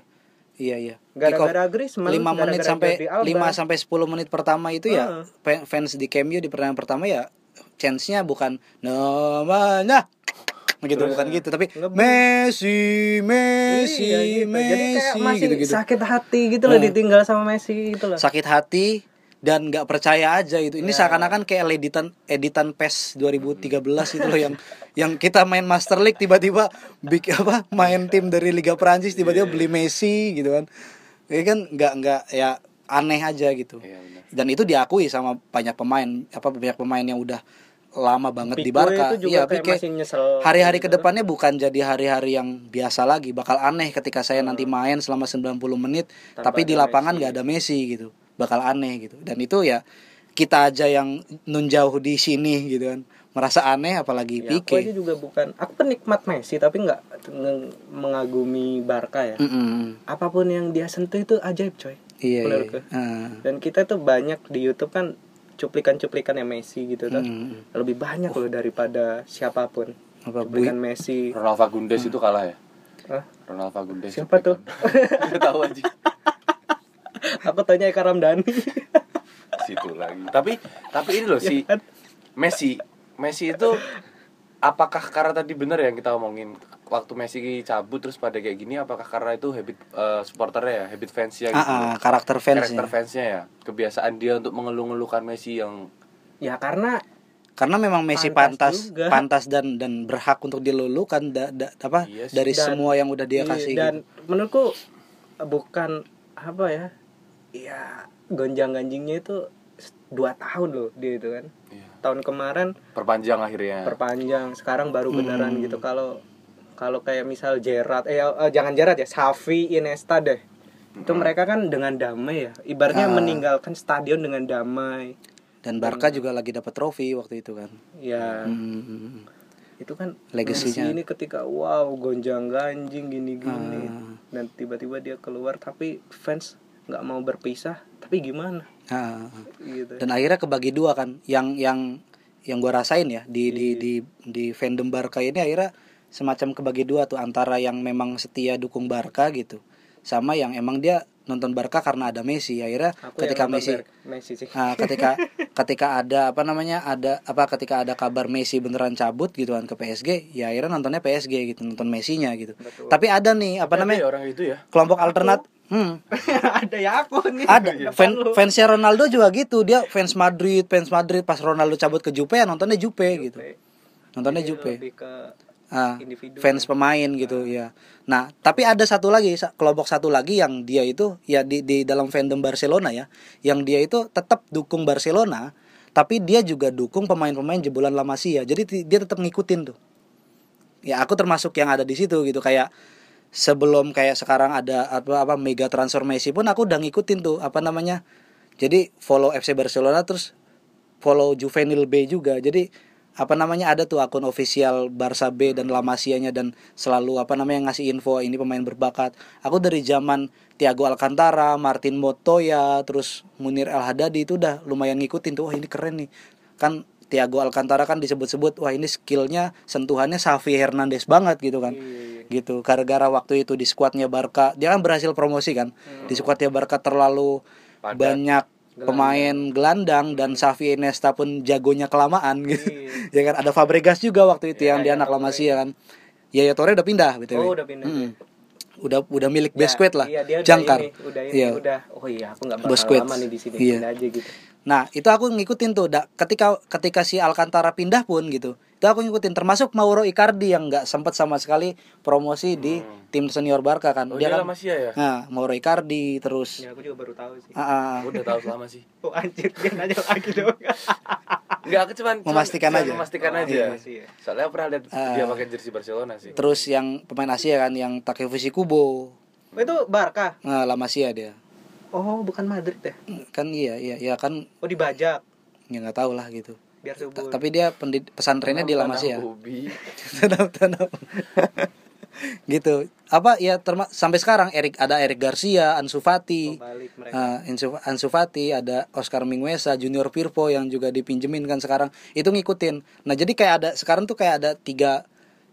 iya iya Gara-gara Griezmann, 5 menit gara-gara sampai Jordi Alba. 5 sampai 10 menit pertama itu ya Ah. fa- fans di Cameo di pertandingan pertama ya chance-nya bukan namanya gitu bukan gitu tapi ngebut. Messi Messi Iya, gitu. Messi Jadi kayak masih gitu gitu sakit hati gitu loh Ah. ditinggal sama Messi gitu loh. sakit hati dan nggak percaya aja gitu. Ini Ya. seakan-akan kayak editan editan PES 2013 itu loh yang yang kita main Master League tiba-tiba big apa main tim dari Liga Prancis tiba-tiba beli Messi gitu kan. Ini kan nggak nggak ya aneh aja gitu. Iya dan itu diakui sama banyak pemain apa banyak pemain yang udah lama banget di Barca. iya kayak Pique. hari-hari gitu. ke depannya bukan jadi hari-hari yang biasa lagi bakal aneh ketika saya nanti main selama 90 menit Tanpa tapi di lapangan nggak ada Messi gitu bakal aneh gitu dan itu ya kita aja yang nun jauh di sini gitu kan merasa aneh apalagi Ya, aku Pique aja juga bukan aku penikmat Messi tapi nggak mengagumi Barca ya. Mm-mm. Apa pun yang dia sentuh itu ajaib coy. iya, iya. Ah. Dan kita tuh banyak di YouTube kan cuplikan-cuplikan yang Messi gitu tuh. Mm. Lebih banyak loh daripada siapa pun. apa Cuplikan Messi. Ronald Fagundes itu kalah ya? Hah? Ronald Fagundes. Siapa tuh? [laughs] Gak tahu aja. [laughs] Aku tanya Eka Ramdhani. Situ lagi. Tapi tapi ini loh si Ya kan? Messi. Messi itu apakah karena tadi benar yang kita omongin waktu Messi cabut terus pada kayak gini apakah karena itu habit eh, supporternya ya, habit fansnya gitu. Ah, ah, karakter fans Karakter fansnya ya, kebiasaan dia untuk mengeluh-ngeluhkan Messi yang Ya karena karena memang Messi Pantas pantas juga. pantas dan dan berhak untuk dilulukan da, da- apa Iya sih. dari Dan- semua yang udah dia Iya, kasih dan gitu. menurutku bukan apa ya ya gonjang ganjingnya itu dua tahun loh dia itu kan Iya. tahun kemarin perpanjang akhirnya. perpanjang sekarang baru beneran Hmm. gitu kalau kalau kayak misal Gerrard eh, eh, jangan Gerrard ya Xavi Iniesta deh itu mereka kan dengan damai ya ibaratnya Ah. meninggalkan stadion dengan damai Dan Barca juga lagi dapat trofi waktu itu kan. ya Hmm. itu kan Legasinya. Ini ketika wow gonjang ganjing gini gini Ah. dan tiba-tiba dia keluar tapi fans nggak mau berpisah tapi gimana Ah. gitu Dan akhirnya kebagi dua kan. Yang yang yang gua rasain ya di di Iya. di di fandom Barca ini akhirnya semacam kebagi dua tuh antara yang memang setia dukung Barca gitu sama yang emang dia nonton Barca karena ada Messi akhirnya Aku ketika Messi Ber- Messi sih. Nah, ketika [laughs] ketika ada apa namanya ada apa ketika ada kabar Messi beneran cabut gitu kan ke PSG ya akhirnya nontonnya PSG gitu nonton Messi-nya gitu Betul. tapi ada nih apa Tapi namanya ya orang itu ya kelompok alternat hmm. [laughs] Ada ya aku nih. ada. fan, fansnya Ronaldo juga gitu. Dia fans Madrid fans Madrid. Pas Ronaldo cabut ke Juve ya nontonnya Juve gitu. Nontonnya Jadi Juve Lebih ke ah, individu. fans pemain gitu ya nah tapi ada satu lagi kelompok satu lagi yang dia itu ya di di dalam fandom Barcelona ya yang dia itu tetap dukung Barcelona tapi dia juga dukung pemain-pemain jebolan La Masia. Jadi dia tetap ngikutin tuh. Ya aku termasuk yang ada di situ gitu. Kayak sebelum kayak sekarang ada apa apa mega transfer Messi pun aku udah ngikutin tuh apa namanya jadi follow FC Barcelona terus follow Juvenil B juga jadi apa namanya ada tuh akun official Barca B dan La Masia-nya dan selalu apa namanya ngasih info ini pemain berbakat. Aku dari zaman Thiago Alcantara, Martin Montoya, terus Munir El Haddadi itu udah lumayan ngikutin tuh wah ini keren nih. Kan Thiago Alcantara kan disebut-sebut wah ini skillnya sentuhannya Xavi Hernandez banget gitu kan. Gitu. Gara-gara waktu itu di skuadnya Barca, dia kan berhasil promosi kan. Di skuadnya Barca terlalu Padat. banyak pemain gelandang dan Xavi Iniesta pun jagonya kelamaan gitu. [laughs] ya kan ada Fabregas juga waktu itu yang dia anak La Masia kan. Yaya Torre udah pindah BTW. Oh, udah pindah. Mm. Udah udah milik Ya, Besquet lah. Iya, dia udah Jangkar. ini, udah ini, Iya. udah. Oh iya, aku nggak bakal Busquets. lama nih di sini. Iya. Aja gitu. Nah, itu aku ngikutin tuh. Da, ketika ketika si Alcantara pindah pun gitu. Itu aku ngikutin termasuk Mauro Icardi yang nggak sempat sama sekali promosi di tim senior Barca kan. oh dia dia kan La Masia ya Nah, Mauro Icardi terus Ya, aku juga baru tahu sih. ah, ah, Aku udah tahu selama sih [laughs] Oh anjir, dia nanya lagi dong. [laughs] Enggak, aku cuman cuman- Memastikan cuman aja. Memastikan Oh, aja. iya sih, ya. Soalnya aku pernah lihat Ah. dia pakai jersey Barcelona sih. terus yang pemain Asia kan yang Takefushi Kubo. Oh, itu Barca. Nah, La Masia dia. Oh, bukan Madrid ya? Kan iya, iya, iya kan Oh, dibajak ya nggak tahu lah gitu. Biar subur. Tapi dia pendid- pesantrennya di La Tanah Masia. Ubi. Tanam tanam. gitu. Apa ya terma sampai sekarang Erik ada Erik Garcia, Ansu Fati, uh, Ansu, Fati, ada Oscar Mingueza, Junior Firpo yang juga dipinjemin kan sekarang. Itu ngikutin. Nah, jadi kayak ada sekarang tuh kayak ada tiga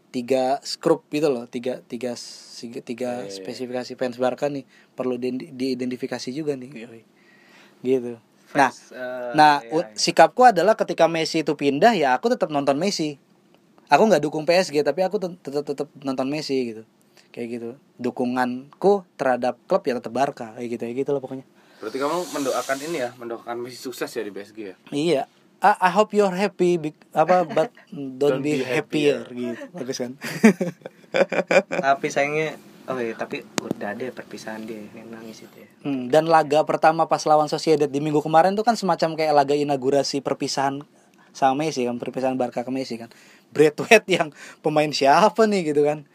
tiga skrup gitu loh, tiga tiga tiga, tiga Iya, iya. spesifikasi fans Barca nih perlu di- diidentifikasi juga nih. Gitu. Nah, eh, Nah, iya, iya. sikapku adalah ketika Messi itu pindah ya aku tetap nonton Messi. Aku nggak dukung PSG tapi aku tet- tetap tetap nonton Messi gitu. Kayak gitu. Dukunganku terhadap klub ya tetap Barca kayak gitu ya gitu loh pokoknya. Berarti kamu mendoakan ini ya, mendoakan Messi sukses ya di PSG ya. Iya. I, I hope you're happy be- apa [laughs] but don't, Don't be, be happier, happier. gitu. Bagus kan? tapi sayangnya oh iya, tapi udah ada perpisahan dia yang nangis itu ya. Hmm, dan laga pertama pas lawan Sociedad di minggu kemarin tuh kan semacam kayak laga inaugurasi perpisahan sama Messi kan, perpisahan Barca ke Messi kan. Braithwaite [laughs] yang pemain siapa nih gitu kan.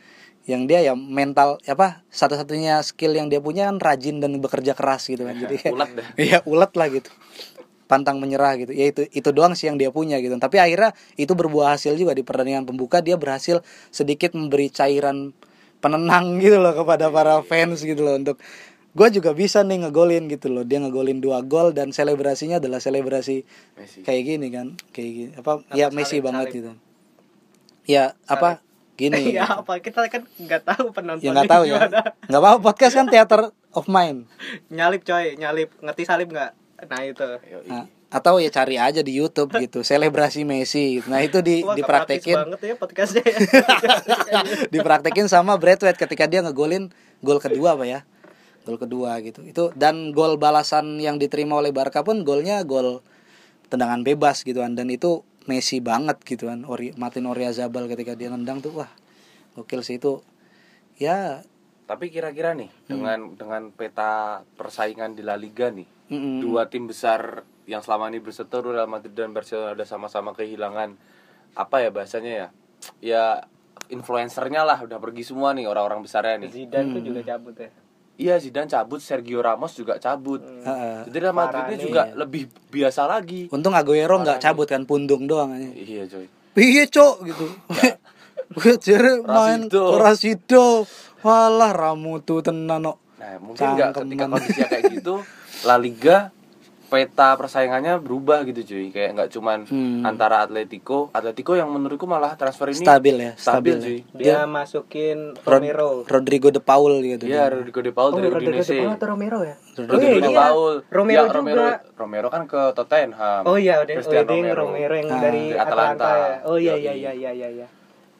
Yang dia ya mental apa satu-satunya skill yang dia punya kan rajin dan bekerja keras gitu kan. Jadi Ulet dah. [laughs] Iya, ulet lah gitu. Pantang menyerah gitu. Ya itu itu doang sih yang dia punya gitu. Tapi akhirnya itu berbuah hasil juga di pertandingan pembuka dia berhasil sedikit memberi cairan penenang [laughs] gitu loh kepada para fans gitu loh. Untuk gue juga bisa nih ngegolin gitu loh. Dia ngegolin dua gol dan selebrasinya adalah selebrasi Messi. kayak gini kan. Kayak gini. Apa? Ya salib, Messi banget salib. gitu. Ya apa? Gini. Iya [laughs] apa? Kita kan nggak tahu penonton. ya nggak tahu ya. nggak apa podcast kan theater of mind. Nyalip coy, nyalip. Ngerti salib nggak? Nah itu. Nah, atau ya cari aja di YouTube [laughs] gitu selebrasi Messi. Nah itu di Wah, dipraktekin. banget ya podcastnya. ya. [laughs] [laughs] dipraktekin sama Braithwaite ketika dia ngegolin gol kedua apa ya. Gol kedua gitu. Itu dan gol balasan yang diterima oleh Barca pun golnya gol tendangan bebas gitu kan dan itu Messi banget gitu kan Ori, Martin Oriazabal ketika dia nendang tuh wah gokil sih itu. Ya. Tapi kira-kira nih dengan dengan peta persaingan di La Liga nih, mm-mm. dua tim besar yang selama ini berseteru Real Madrid dan Barcelona udah sama-sama kehilangan apa ya bahasanya ya? Ya influencernya lah udah pergi semua nih orang-orang besarnya nih. Zidane tuh juga cabut ya. Iya Zidane cabut, Sergio Ramos juga cabut. Heeh. Jadi Real Madrid ini juga nih. lebih biasa lagi. untung Aguero nggak cabut kan pundung doang aja Iya coy. Iya cok gitu. [laughs] Gue jere main Rasido. Walah ramu tuh tenan no. Nah, mungkin nggak ketika kondisinya kayak gitu, La Liga peta persaingannya berubah gitu cuy kayak nggak cuman Hmm. antara Atletico Atletico yang menurutku malah transfer ini stabil ya stabil, stabil, cuy ya. dia masukin Rod- Romero Rodrigo de Paul gitu Iya, Rodrigo de Paul oh dari Rodrigo de Udinese. Paul atau Romero ya Rodrigo oh iya, de iya. Paul. Romero Ya, juga Romero, Romero kan ke Tottenham. oh iya oh, Romero. Romero yang Ah, dari Atalanta, Atalanta. ya oh iya iya iya iya iya iya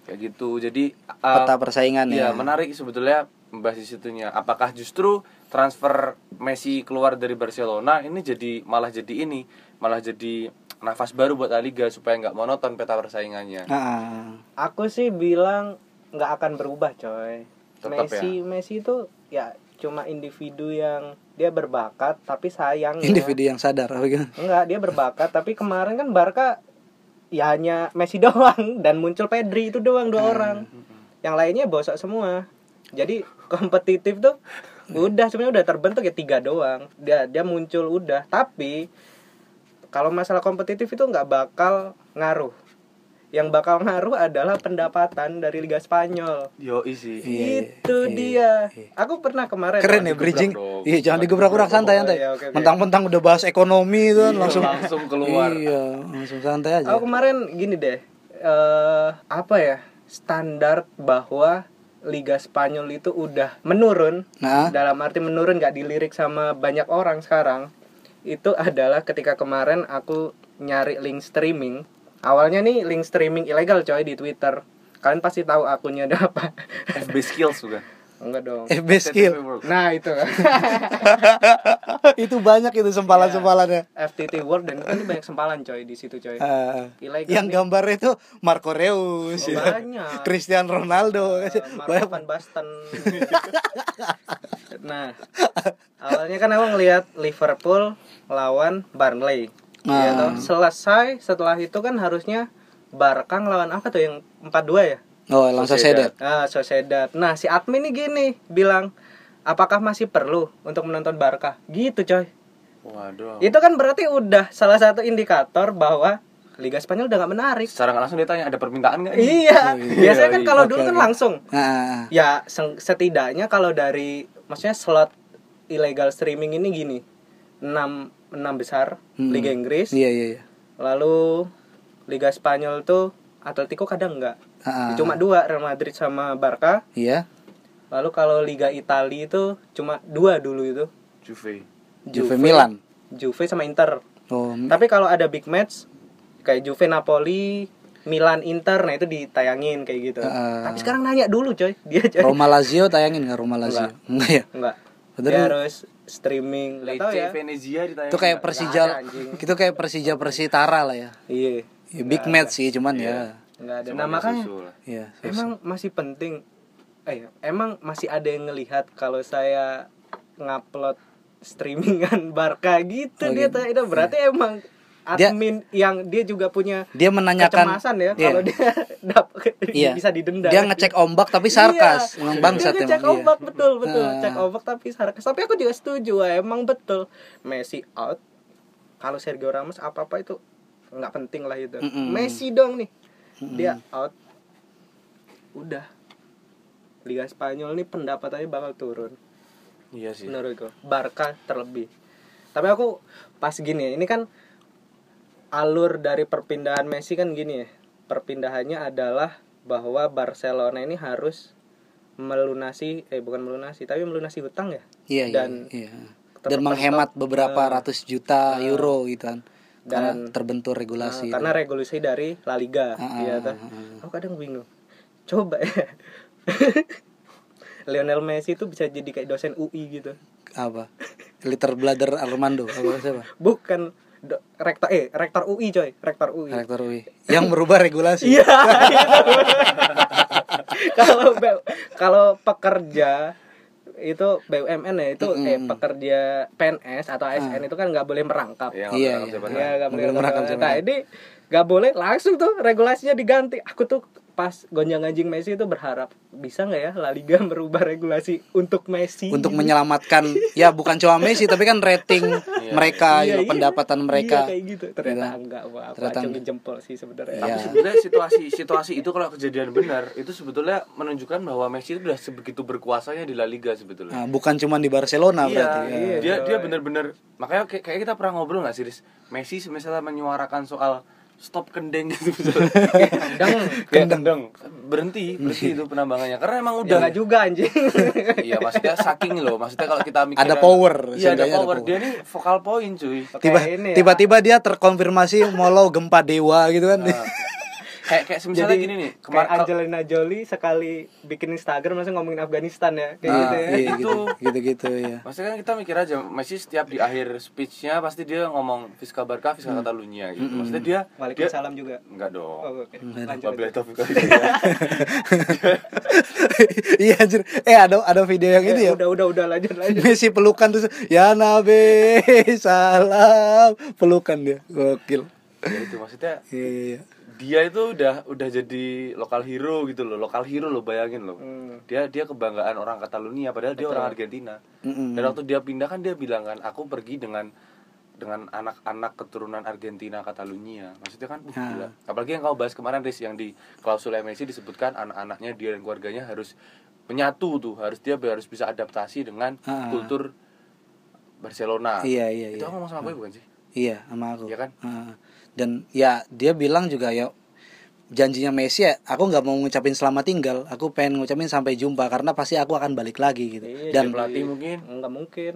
Kayak gitu. Jadi peta uh, persaingan ya Iya, menarik sebetulnya membahas di situnya. Apakah justru transfer Messi keluar dari Barcelona ini jadi malah jadi ini, malah jadi nafas baru buat La Liga supaya nggak monoton peta persaingannya. Ah, aku sih bilang nggak akan berubah coy Tetap Messi Messi itu ya cuma individu yang dia berbakat tapi sayang individu yang sadar gimana? [laughs] enggak dia berbakat tapi kemarin kan Barca ya hanya Messi [laughs] doang dan muncul Pedri itu doang dua orang. yang lainnya bosok semua. Jadi kompetitif tuh udah sebenarnya udah terbentuk ya tiga doang. Dia dia muncul udah. Tapi kalau masalah kompetitif itu nggak bakal ngaruh yang bakal ngaruh adalah pendapatan dari Liga Spanyol Yo isi. Iya, itu iya, dia iya. aku pernah kemarin keren ya bridging dong. iya jangan digebrak-gebrak santai santai Oh, iya, oke, oke. mentang-mentang udah bahas ekonomi itu kan Iya, langsung langsung keluar. iya langsung santai aja Aku kemarin gini deh, eh apa ya standar bahwa Liga Spanyol itu udah menurun. nah Dalam arti menurun gak dilirik sama banyak orang sekarang. Itu adalah ketika kemarin aku nyari link streaming. Awalnya nih link streaming ilegal coy di Twitter. Kalian pasti tahu akunnya ada apa. FB skills juga. Enggak dong. FB skill Nah, itu. [laughs] itu banyak itu sempalan-sempalannya FTT World dan itu banyak sempalan coy di situ coy. Ilegal yang nih. gambarnya itu Marco Reus Oh, ya. banyak. [laughs] Cristiano Ronaldo [laughs] Marco banyak van Basten. nah, awalnya kan aku ngelihat Liverpool lawan Burnley. Nah. Ya toh? Selesai setelah itu kan harusnya Barca ngelawan apa tuh yang 4-2 ya? oh langsung Sociedad. Nah, Sociedad. Nah, si admin nih gini bilang, "Apakah masih perlu untuk menonton Barca?" Gitu, coy. Waduh. Itu kan berarti udah salah satu indikator bahwa Liga Spanyol udah gak menarik. Secara langsung dia tanya ada permintaan nggak? ini? Iya, biasanya kan iya. kalau dulu kan langsung nah, ya seng- setidaknya kalau dari maksudnya slot illegal streaming ini gini 6 enam besar Hmm. Liga Inggris. Iya iya iya. Lalu Liga Spanyol tuh Atletico kadang enggak Ah, cuma dua Real Madrid sama Barca. Iya. Lalu kalau Liga Italia itu cuma dua dulu itu. Juve. Juve Milan. Juve sama Inter. Oh. Tapi kalau ada big match kayak Juve Napoli Milan Inter nah itu ditayangin kayak gitu. Ah. tapi sekarang nanya dulu coy. Dia coy. Roma Lazio tayangin nggak Roma Lazio? Enggak ya? Enggak Dia harus streaming Lecce ya Venezia ditanya. itu kayak Persija ada, anjing. itu kayak Persija Persitara lah ya iya Ya, big match sih cuman ya nggak ada nah makanya susul. Iya. emang masih penting eh emang masih ada yang ngelihat kalau saya ngupload streamingan [laughs] Barca gitu Oh, dia gitu. itu berarti emang Dia- admin yang dia juga punya dia menanyakan kecemasan ya Iya. kalau dia [laughs] dap- Iya. bisa didenda dia ngecek ombak tapi sarkas Iya. bangsat dia ngecek emang iya. ombak betul betul Ah. cek ombak tapi sarkas tapi aku juga setuju emang betul Messi out kalau Sergio Ramos apa apa itu nggak penting lah itu Mm-mm. Messi dong nih dia out udah Liga Spanyol nih pendapatannya bakal turun Iya sih. menurutku Barca terlebih tapi aku pas gini ya ini kan alur dari perpindahan Messi kan gini ya. Perpindahannya adalah bahwa Barcelona ini harus melunasi eh bukan melunasi tapi melunasi hutang ya. Iya iya, dan iya. dan menghemat beberapa eh, ratus juta euro gitu kan. Karena dan- terbentur Nah, regulasi karena regulasi dari La Liga Ah, ya ah, ah. aku kadang bingung. Coba ya. [laughs] Lionel Messi itu bisa jadi kayak dosen UI gitu. Apa? Liter blader Armando apa siapa? Bukan rektor eh rektor UI coy rektor UI rektor UI yang merubah regulasi Iya. [laughs] Kalau B- kalau pekerja itu BUMN ya itu eh Mm-mm. pekerja PNS atau ASN itu kan nggak boleh merangkap. Iya, Iya, nggak iya. Iya, nggak boleh merangkap siapa. Nah, ini nggak boleh langsung tuh regulasinya diganti. Aku tuh pas gonjang ganjing Messi itu berharap bisa nggak ya La Liga [laughs] merubah regulasi untuk Messi untuk menyelamatkan ya bukan cuma Messi tapi kan rating mereka Iya, gitu, iya. pendapatan mereka Iya, kayak gitu. Ternyata Gitu. enggak wah, aku Ternyata acungin jempol sih sebenarnya. Iya. Tapi sebenarnya situasi situasi itu kalau kejadian benar itu sebetulnya menunjukkan bahwa Messi itu sudah sebegitu berkuasanya di La Liga sebetulnya. Nah, bukan cuma di Barcelona iya, berarti ya. iya. dia dia coy. bener-bener makanya kayak, kayak kita pernah ngobrol nggak sih Riz? Messi misalnya menyuarakan soal stop kendeng gitu misalnya. [laughs] Kendeng. Kayak kendeng berhenti berhenti itu penambangannya karena emang Ya udah enggak juga anjing. [laughs] iya maksudnya saking loh maksudnya kalau kita mikir Ada power, iya ada ada power dia nih vokal point cuy Tiba, Kayak ini ya. tiba-tiba dia terkonfirmasi molo gempa dewa gitu kan. Nah, kayak kayak misalnya gini nih kemarin Angelina Jolie sekali bikin Instagram langsung ngomongin Afghanistan ya kayak Ah, gitu ya. iya, gitu, gitu-gitu ya. Maksudnya kan kita mikir aja Messi setiap di akhir speechnya pasti dia ngomong Fiska Barca, Fiska Catalunya gitu. Maksudnya dia dia Waalaikumsalam juga. enggak dong. Oh, oke. Lanjut. Wabillahi taufiq wal hidayah. iya anjir. Eh ada ada video yang ini Eh, ya. Udah udah udah lanjut lanjut. Messi pelukan terus ya Nabi [laughs] salam pelukan dia gokil ya itu maksudnya iya iya, iya. Dia itu udah udah jadi lokal hero gitu loh, lokal hero lo bayangin loh. Hmm. Dia dia kebanggaan orang Catalunya padahal dia orang Argentina. Mm-mm. Dan waktu dia pindah kan dia bilang kan aku pergi dengan dengan anak-anak keturunan Argentina Catalunya. Maksudnya kan uh, gila. Apalagi yang kau bahas kemarin Riz yang di klausul Messi disebutkan anak-anaknya dia dan keluarganya harus menyatu tuh, harus dia harus bisa adaptasi dengan kultur Barcelona. Iya, iya, Itu iya. aku ngomong sama gue bukan sih? iya sama aku Iya kan? Heeh. Dan ya dia bilang juga ya janjinya Messi ya aku nggak mau ngucapin selamat tinggal aku pengen ngucapin sampai jumpa karena pasti aku akan balik lagi gitu Iya, dan Jadi pelatih mungkin Enggak mungkin.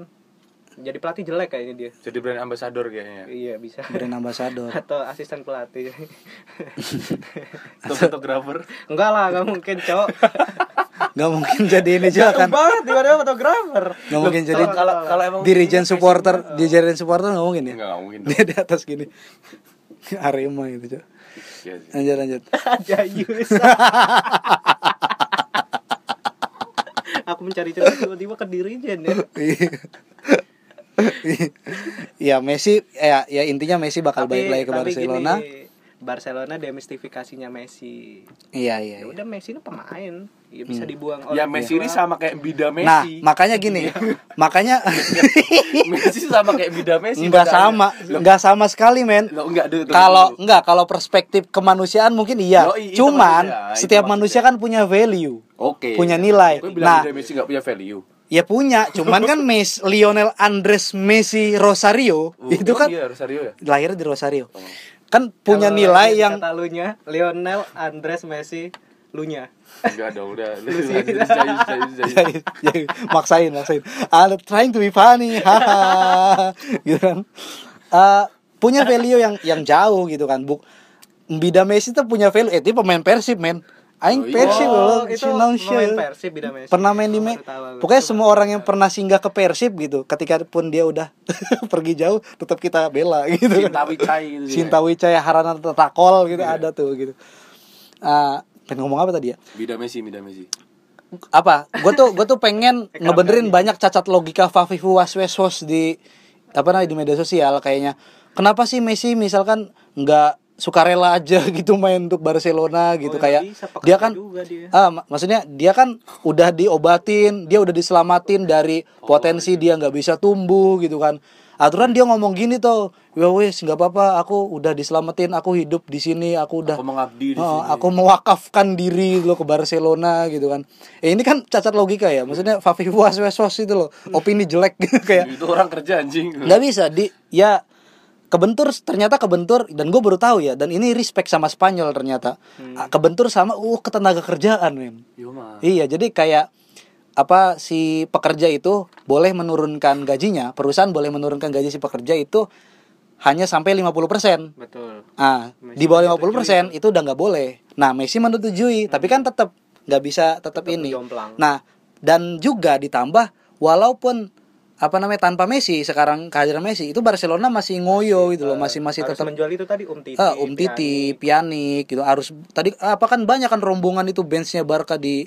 Jadi pelatih jelek kayaknya dia. jadi brand ambassador kayaknya. Iya bisa. brand ambassador [laughs] Atau asisten pelatih. [laughs] Atau fotografer. enggak lah, enggak mungkin, Cok. [laughs] nggak mungkin jadi ini juga kan banget tiba-tiba fotografer. nggak mungkin jadi Kalau kalau emang dirijen supporter dirijen supporter nggak mungkin ya enggak mungkin. dia di atas gini [laughs] Arema gitu Cok. Iya sih. lanjut lanjut [laughs] Ada Yus. Aku mencari cerita tiba-tiba ke dirijen ya. ya [laughs] Messi ya ya intinya Messi bakal Tapi- balik lagi ke Barcelona gini, Barcelona demistifikasinya Messi. iya iya, Ya iya. udah Messi itu pemain. Ya bisa dibuang Ya oleh Messi ini sama kayak Bida nah Messi. makanya gini [laughs] makanya [laughs] Messi sama kayak Bida Messi. nggak bedanya. sama Loh, nggak sama sekali men loh, enggak kalau nggak kalau perspektif kemanusiaan mungkin iya Yoi, itu cuman itu setiap manusia kan punya value Oke. punya nilai. Bilang Nah. Bida Messi enggak punya value. ya punya cuman kan [laughs] Messi Lionel Andres Messi Rosario Oh, itu kan Iya, Rosario ya. lahirnya di Rosario Oh. Kan punya Kalau nilai yang Catalunya Lionel Andres Messi Lunya. Enggak dong, udah. Lu jadi maksain maksain. I'm trying to be funny haha gitu kan. Eh, punya value yang yang jauh gitu kan buk Bida Messi tuh punya value eh dia pemain Persib men Aing iya. Persib loh itu Sinong pemain Shell. Persib Messi. pernah main di Oh, pokoknya semua orang yang pernah singgah ke Persib gitu ketika pun dia udah [laughs] pergi jauh tetap kita bela gitu Cinta Wicai gitu. Cinta Wicaya Harana Takol gitu ada tuh gitu Ah, pengen ngomong apa tadi ya Bida Messi, Bida Messi. apa gue tuh gue tuh pengen [laughs] ngebenerin banyak cacat logika Fafifu Waswesos di apa namanya di media sosial kayaknya kenapa sih Messi misalkan nggak sukarela aja [laughs] gitu main untuk Barcelona gitu Oh, ya kayak bisa, pekerja dia kan dia. ah mak- maksudnya dia kan udah diobatin dia udah diselamatin dari potensi dia nggak bisa tumbuh gitu kan aturan dia ngomong gini tuh ya wes nggak apa-apa aku udah diselamatin aku hidup di sini aku udah Aku mengabdi di Oh, sini. aku mewakafkan diri lo ke Barcelona gitu kan. Eh, ini kan cacat logika ya. Maksudnya Fafi was-was itu loh. Opini jelek gitu kayak Itu orang kerja anjing. nggak bisa di ya kebentur ternyata kebentur dan gue baru tahu ya dan ini respect sama Spanyol ternyata Ah, kebentur sama uh ketenaga kerjaan Yo mah. iya jadi kayak apa si pekerja itu boleh menurunkan gajinya perusahaan boleh menurunkan gaji si pekerja itu hanya sampai 50% Betul. Ah, Messi di bawah menyetujui 50% itu udah nggak boleh. Nah, Messi menyetujui, tapi kan tetap nggak bisa tetap Tetap ini. jomplang. Nah, dan juga ditambah walaupun apa namanya tanpa Messi sekarang kehadiran Messi itu Barcelona masih ngoyo gitu loh, masih masih Harus tetap menjual itu tadi Um Titi. ah, Um Titi, Pianik gitu harus tadi apa kan banyak kan rombongan itu benchnya Barca di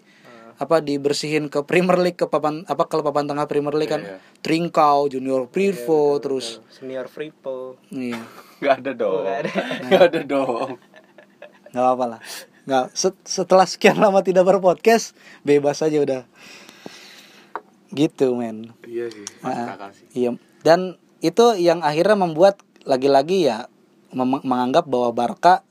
apa dibersihin ke Premier League ke papan apa ke papan tengah Premier League kan Iya, iya. Trincao, Junior Firpo terus Senior Fripo. iya [laughs] Enggak ada dong. nggak ada. [laughs] Enggak ada dong. nggak apa-apa lah nggak set- setelah sekian lama tidak berpodcast bebas aja udah gitu men Iya sih, Ah, akal sih. iya dan itu yang akhirnya membuat lagi-lagi ya menganggap bahwa Barca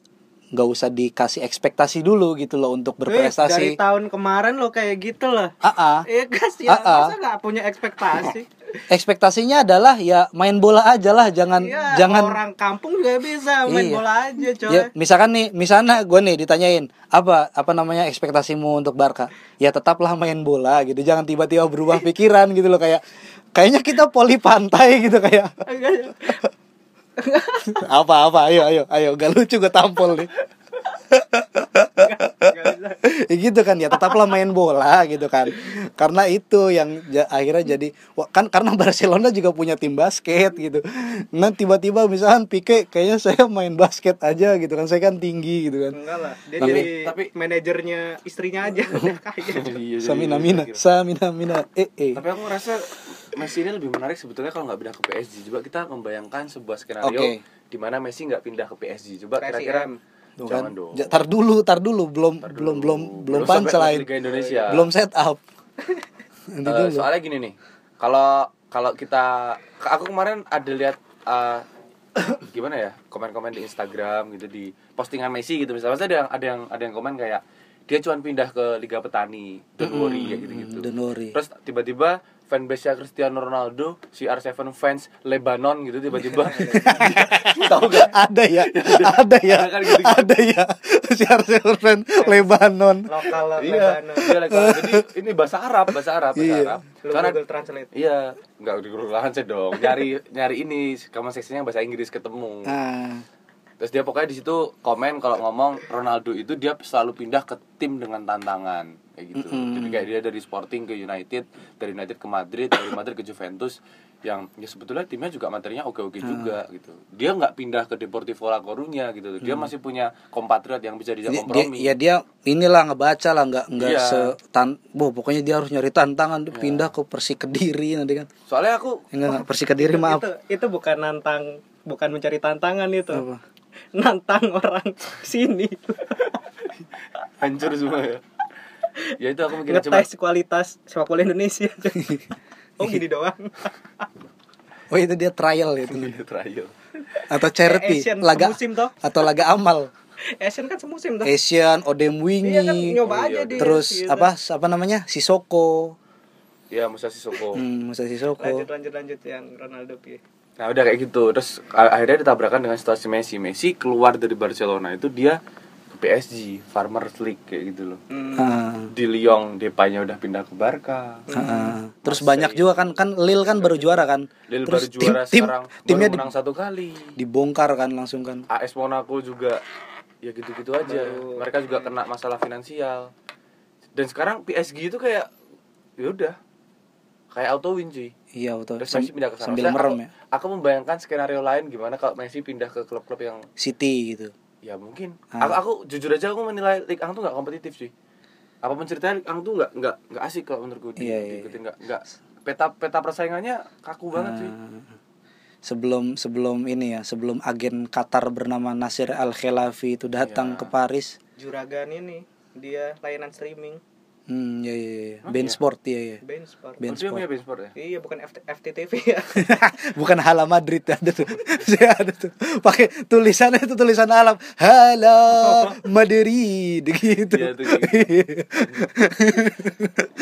nggak usah dikasih ekspektasi dulu gitu loh untuk Eh, dari berprestasi. tahun kemarin lo kayak gitu lah Ah, ah. Iya kasihan, Ah, ah. masa gak punya ekspektasi ekspektasinya adalah ya main bola aja lah, jangan Iya, jangan orang kampung juga bisa main Iya. bola aja coy Ya, misalkan nih, misalnya gue nih ditanyain apa apa namanya ekspektasimu untuk Barca? Ya tetaplah main bola gitu. Jangan tiba-tiba berubah [laughs] pikiran gitu loh kayak kayaknya kita poli pantai gitu kayak [laughs] apa apa ayo ayo ayo gak lucu gue tampol nih ya [laughs] gitu kan ya tetaplah main bola gitu kan karena itu yang ja- akhirnya jadi kan karena Barcelona juga punya tim basket gitu nah tiba-tiba misalkan Pique kayaknya saya main basket aja gitu kan saya kan tinggi gitu kan enggak lah dia Tapi- jadi tapi- manajernya istrinya aja kaya [laughs] Iya, jadi- Samina mina Samina mina eh eh Tapi aku ngerasa Messi ini lebih menarik sebetulnya kalau nggak pindah ke PSG. Coba kita membayangkan sebuah skenario Oke. di mana Messi nggak pindah ke PSG. Coba kira-kira. Tuh jangan kan. dong. Tar dulu tar dulu belum belum dulu. belum belum sampai punchline belum set up [laughs] Nanti dulu. soalnya gini nih. Kalau kalau kita aku kemarin ada lihat eh, gimana ya komen-komen di Instagram gitu di postingan Messi gitu misalnya ada yang ada yang ada yang komen kayak dia cuma pindah ke Liga Petani don't worry kayak gitu-gitu Don't worry. terus tiba-tiba fanbase-nya Cristiano Ronaldo CR7 fans Lebanon gitu tiba-tiba. [laughs] Tahu gak ada ya ada ya Ada kan gitu-gitu. ada ya. Si Arsenal fan Lebanon. lokal iya Lebanon. iya. Like, jadi ini bahasa Arab bahasa Arab bahasa Iya. Arab. Lu karena Google Translate. iya nggak di Google Translate dong. Nyari nyari ini comment section-nya bahasa Inggris ketemu. Nah terus dia pokoknya di situ komen kalau ngomong Ronaldo itu dia selalu pindah ke tim dengan tantangan kayak gitu. Mm-mm. jadi kayak dia dari Sporting ke United dari United ke Madrid dari Madrid ke Juventus yang ya sebetulnya timnya juga materinya oke-oke juga gitu. Dia nggak pindah ke Deportivo La Coruña gitu. Dia masih punya kompatriot yang bisa dia, diajak dia, kompromi. ya dia inilah ngebaca lah nggak nggak Iya. setan boh pokoknya dia harus nyari tantangan dia pindah ke Persik Kediri nanti kan. Soalnya aku enggak enggak Persik Kediri maaf. itu itu bukan nantang bukan mencari tantangan itu. Apa? Nantang orang sini. Hancur semua ya. Ya itu aku mikirnya cuma ngetes kualitas sepak bola Indonesia. Oh gini doang. Oh itu dia trial ya itu. Trial. Atau charity Asian laga semusim toh. atau laga amal. Asian kan semusim tuh Asian Odem Wingi. Iya kan nyoba Oh, aja iya, dia terus gitu. apa apa namanya? Sisoko ya Musa Sissoko. Hmm, Musa Sisoko lanjut lanjut lanjut yang Ronaldo pi Nah udah kayak gitu. Terus akhirnya ditabrakan dengan situasi Messi. Messi keluar dari Barcelona itu dia ke PSG Farmers League kayak gitu loh. Hmm. Di Lyon Depaynya udah pindah ke Barca. Ah, ah. terus banyak juga kan kan Lille kan baru juara kan. Lille terus baru juara tim, tim sekarang. Timnya baru di- satu kali. dibongkar kan langsung kan. AS Monaco juga. Ya gitu-gitu aja. Baru- mereka juga kena masalah finansial. Dan sekarang PSG itu kayak ya udah. Kayak auto win cuy iya betul terus Messi pindah ke sana sambil merem aku, ya aku membayangkan skenario lain gimana kalau Messi pindah ke klub-klub yang City gitu Ya mungkin. Ah. Aku, aku jujur aja aku menilai Ligue 1 tuh nggak kompetitif sih. Apa ceritanya Ligue 1 tuh nggak nggak nggak asik kalau menurutku di, Iya, iya, diikutin nggak nggak peta peta persaingannya kaku banget sih. Ah, sebelum sebelum ini ya sebelum agen Qatar bernama Nasir Al Khelafi itu datang Iya. ke Paris juragan ini dia layanan streaming hmm ya ya, ya. Oh, Ben iya. Sport ya ya Ben Sport Ben dia Sport. punya Ben Sport ya? iya bukan FT, FTTV ya [laughs] bukan Hala Madrid [laughs] ada tuh [laughs] saya ada tuh pakai tulisannya itu tulisan alam Hala Madrid gitu Iya tuh.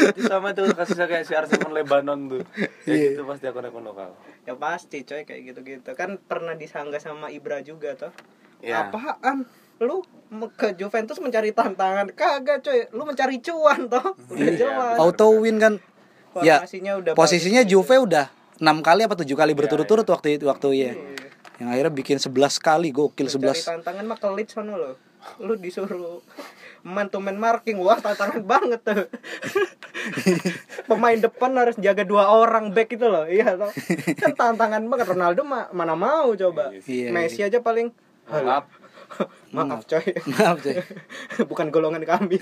Itu sama tuh kasusnya kayak si Arsenal Lebanon tuh. Ya Iya. gitu pasti akun-akun lokal. ya pasti coy kayak gitu-gitu kan pernah disanggah sama Ibra juga toh Iya. apaan lu ke Juventus mencari tantangan. Kagak coy. Lu mencari cuan toh. Udah Iya, jelas. auto win kan? Ya udah posisinya bagus. Juve udah enam kali apa tujuh kali berturut-turut iya. waktu itu waktu ya. Yang akhirnya bikin 11 kali gokil Mencari 11 tantangan mah kelit sono lo lu disuruh man to man marking. Wah tantangan banget tuh. [laughs] Pemain depan harus jaga dua orang back itu loh. Iya toh. [laughs] Kan tantangan banget. Ronaldo ma- mana mau coba. Iya, Messi aja paling. Maaf. [laughs] maaf coy [laughs] maaf coy [laughs] bukan golongan kami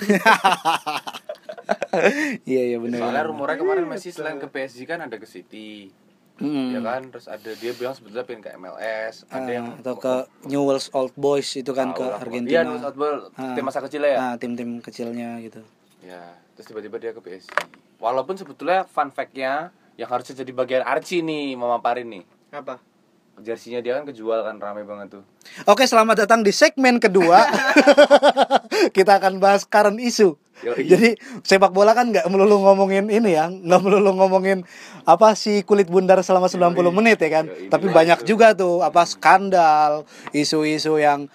iya iya benar Soalnya rumornya kemarin Messi selain ke PSG kan ada ke City. Hmm. Ya kan? Terus ada dia bilang sebetulnya pengen ke MLS, ada Ah, yang atau ke Newell's Old Boys itu kan ke. Argentina. Iya, Newell's Old Boys, Ah. tim masa kecilnya ya. Nah, tim-tim kecilnya gitu. Ya, terus tiba-tiba dia ke PSG. Walaupun sebetulnya fun fact-nya yang harusnya jadi bagian Archie nih memaparin nih. Apa? Jersinya dia kan kejual kan rame banget tuh. Oke, selamat datang di segmen kedua. [laughs] Kita akan bahas current issue. Yoi. Jadi sepak bola kan nggak melulu ngomongin ini ya, nggak melulu ngomongin apa si kulit bundar selama 90 menit ya kan. Yoi, Tapi banyak itu. juga tuh apa skandal, isu-isu yang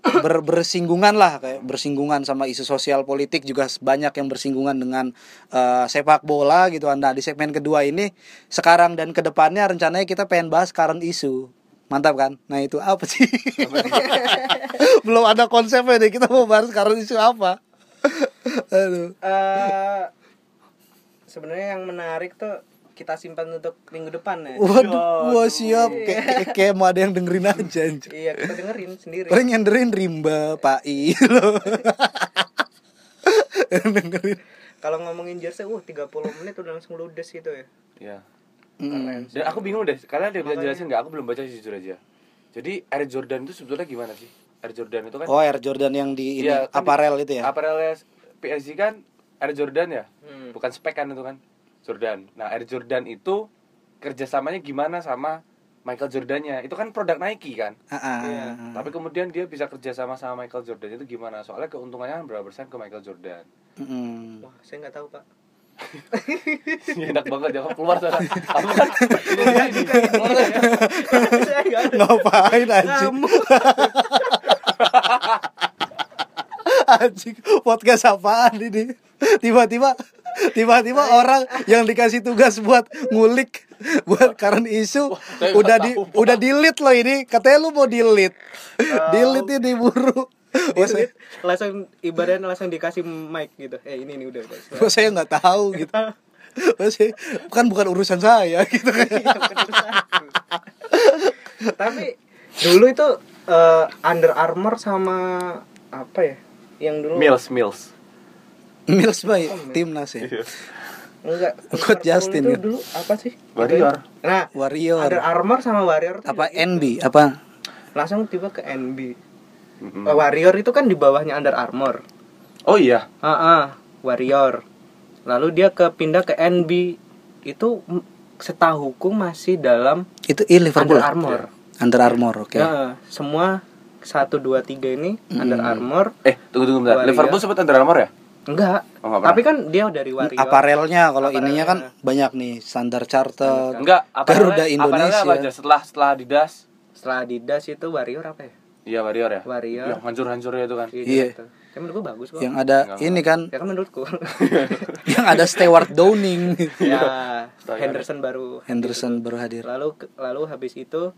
ber- bersinggungan lah kayak bersinggungan sama isu sosial politik juga banyak yang bersinggungan dengan eh, sepak bola gitu. Nah, di segmen kedua ini sekarang dan ke depannya rencananya kita pengen bahas current isu. Mantap kan? Nah, itu apa sih? [laughs] Belum ada konsepnya deh. Kita mau bahas current isu apa? [laughs] Aduh. Eh sebenarnya yang menarik tuh kita simpan untuk minggu depan ya. Waduh, wah siap. Kayak kayak- kayak mau ada yang dengerin [laughs] aja. Iya, kita dengerin sendiri. Orang yang dengerin Rimba, Pak I [laughs] [laughs] dengerin. Kalau ngomongin jersey, uh 30 menit udah langsung ludes gitu ya. Iya. Mm. Dan aku bingung deh, kalian ada yang bisa jelasin nggak? Aku belum baca sih jujur aja. Jadi Air Jordan itu sebetulnya gimana sih? Air Jordan itu kan Oh, Air Jordan yang di ini Iya, kan aparel di- itu ya. Aparelnya PSG kan Air Jordan ya? Hmm. Bukan spek kan itu kan? Jordan. Nah, Air Jordan itu kerjasamanya gimana sama Michael Jordannya? Itu kan produk Nike kan? Ah, ah. Iya. Tapi kemudian dia bisa kerjasama sama Michael Jordan itu gimana? Soalnya keuntungannya kan berapa persen ke Michael Jordan? Mm. Wah, saya nggak tahu, Pak. [laughs] Enak banget jangan keluar sana. Kamu kan ini dia ini. Keluar sana ya. saya nggak ada. Ngapain anjing? Kamu. [laughs] Anjing, podcast apaan ini? Tiba-tiba tiba-tiba orang yang dikasih tugas buat ngulik buat current isu saya udah di tahu, udah delete loh ini katanya lu mau delete delete ini buru Wah, Delete, langsung ibaratnya langsung dikasih mic gitu. Eh, ini nih udah, guys. wah, saya nggak tahu gitu Wah, saya- kan bukan urusan saya [laughs] gitu kan. Tapi dulu itu eh, Under Armour sama apa ya? Yang dulu Mills, Mills. Mills by timnas ya enggak Coach Justin itu kan? dulu apa sih? Warrior. Nah, Warrior Under Armour sama Warrior apa NB apa langsung tiba ke NB. Mm-mm. Eh, Warrior itu kan di bawahnya Under Armour. Oh iya. Ah, ah, Warrior. Lalu dia ke pindah ke NB itu mm, setahuku masih dalam itu i Liverpool Under Armour. Under Armour oke Ya, semua satu dua tiga ini Under Armour. Eh, tunggu tunggu bentar. Warrior. Liverpool sempat Under Armour ya? Enggak. Oh, Tapi kan dia dari Warrior. aparelnya kalau Aparelnya. ininya kan banyak nih Standar Chartered Enggak, Garuda Indonesia. apa aja? Setelah setelah Adidas. Setelah Adidas itu Warrior apa ya? Iya, Warrior ya? Warrior. Yang hancur-hancurnya itu kan. Iya. Gitu. Ya menurutku bagus kok. yang ada Nggak ini kan Ya kan menurutku. [laughs] yang ada Stewart Downing ya. Henderson baru Henderson baru hadir lalu lalu habis itu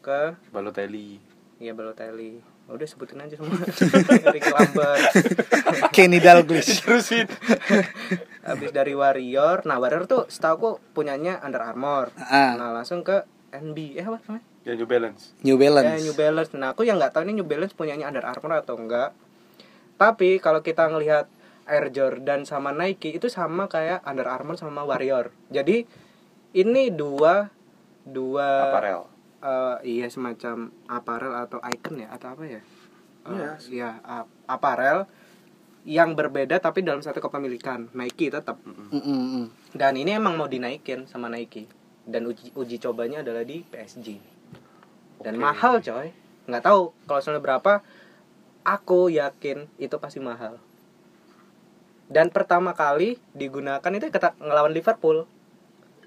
ke Balotelli. ya Balotelli. Udah sebutin aja semua. [laughs] Ricky Lambert. Kenny Dalglish [laughs] Terusin. habis dari Warrior. Nah, Warrior tuh setahu punyanya Under Armour. Ah. Nah, langsung ke NB. Eh apa namanya? Ya New Balance. New Ya, Balance New Balance. Nah, aku yang nggak tahu ini New Balance punyanya Under Armour atau enggak. Tapi kalau kita ngelihat Air Jordan sama Nike itu sama kayak Under Armour sama Warrior. Jadi ini dua dua Aparel. Eh, iya semacam apparel atau icon ya atau apa ya? Eh, Iya. Iya, ap- apparel yang berbeda tapi dalam satu kepemilikan Nike tetap. Mm, mm, mm. Dan ini emang mau dinaikin sama Nike. Dan uji uji cobanya adalah di PSG. Dan Oke. mahal coy. Nggak tahu kalau soalnya berapa. Aku yakin itu pasti mahal. Dan pertama kali digunakan itu kata ngelawan Liverpool.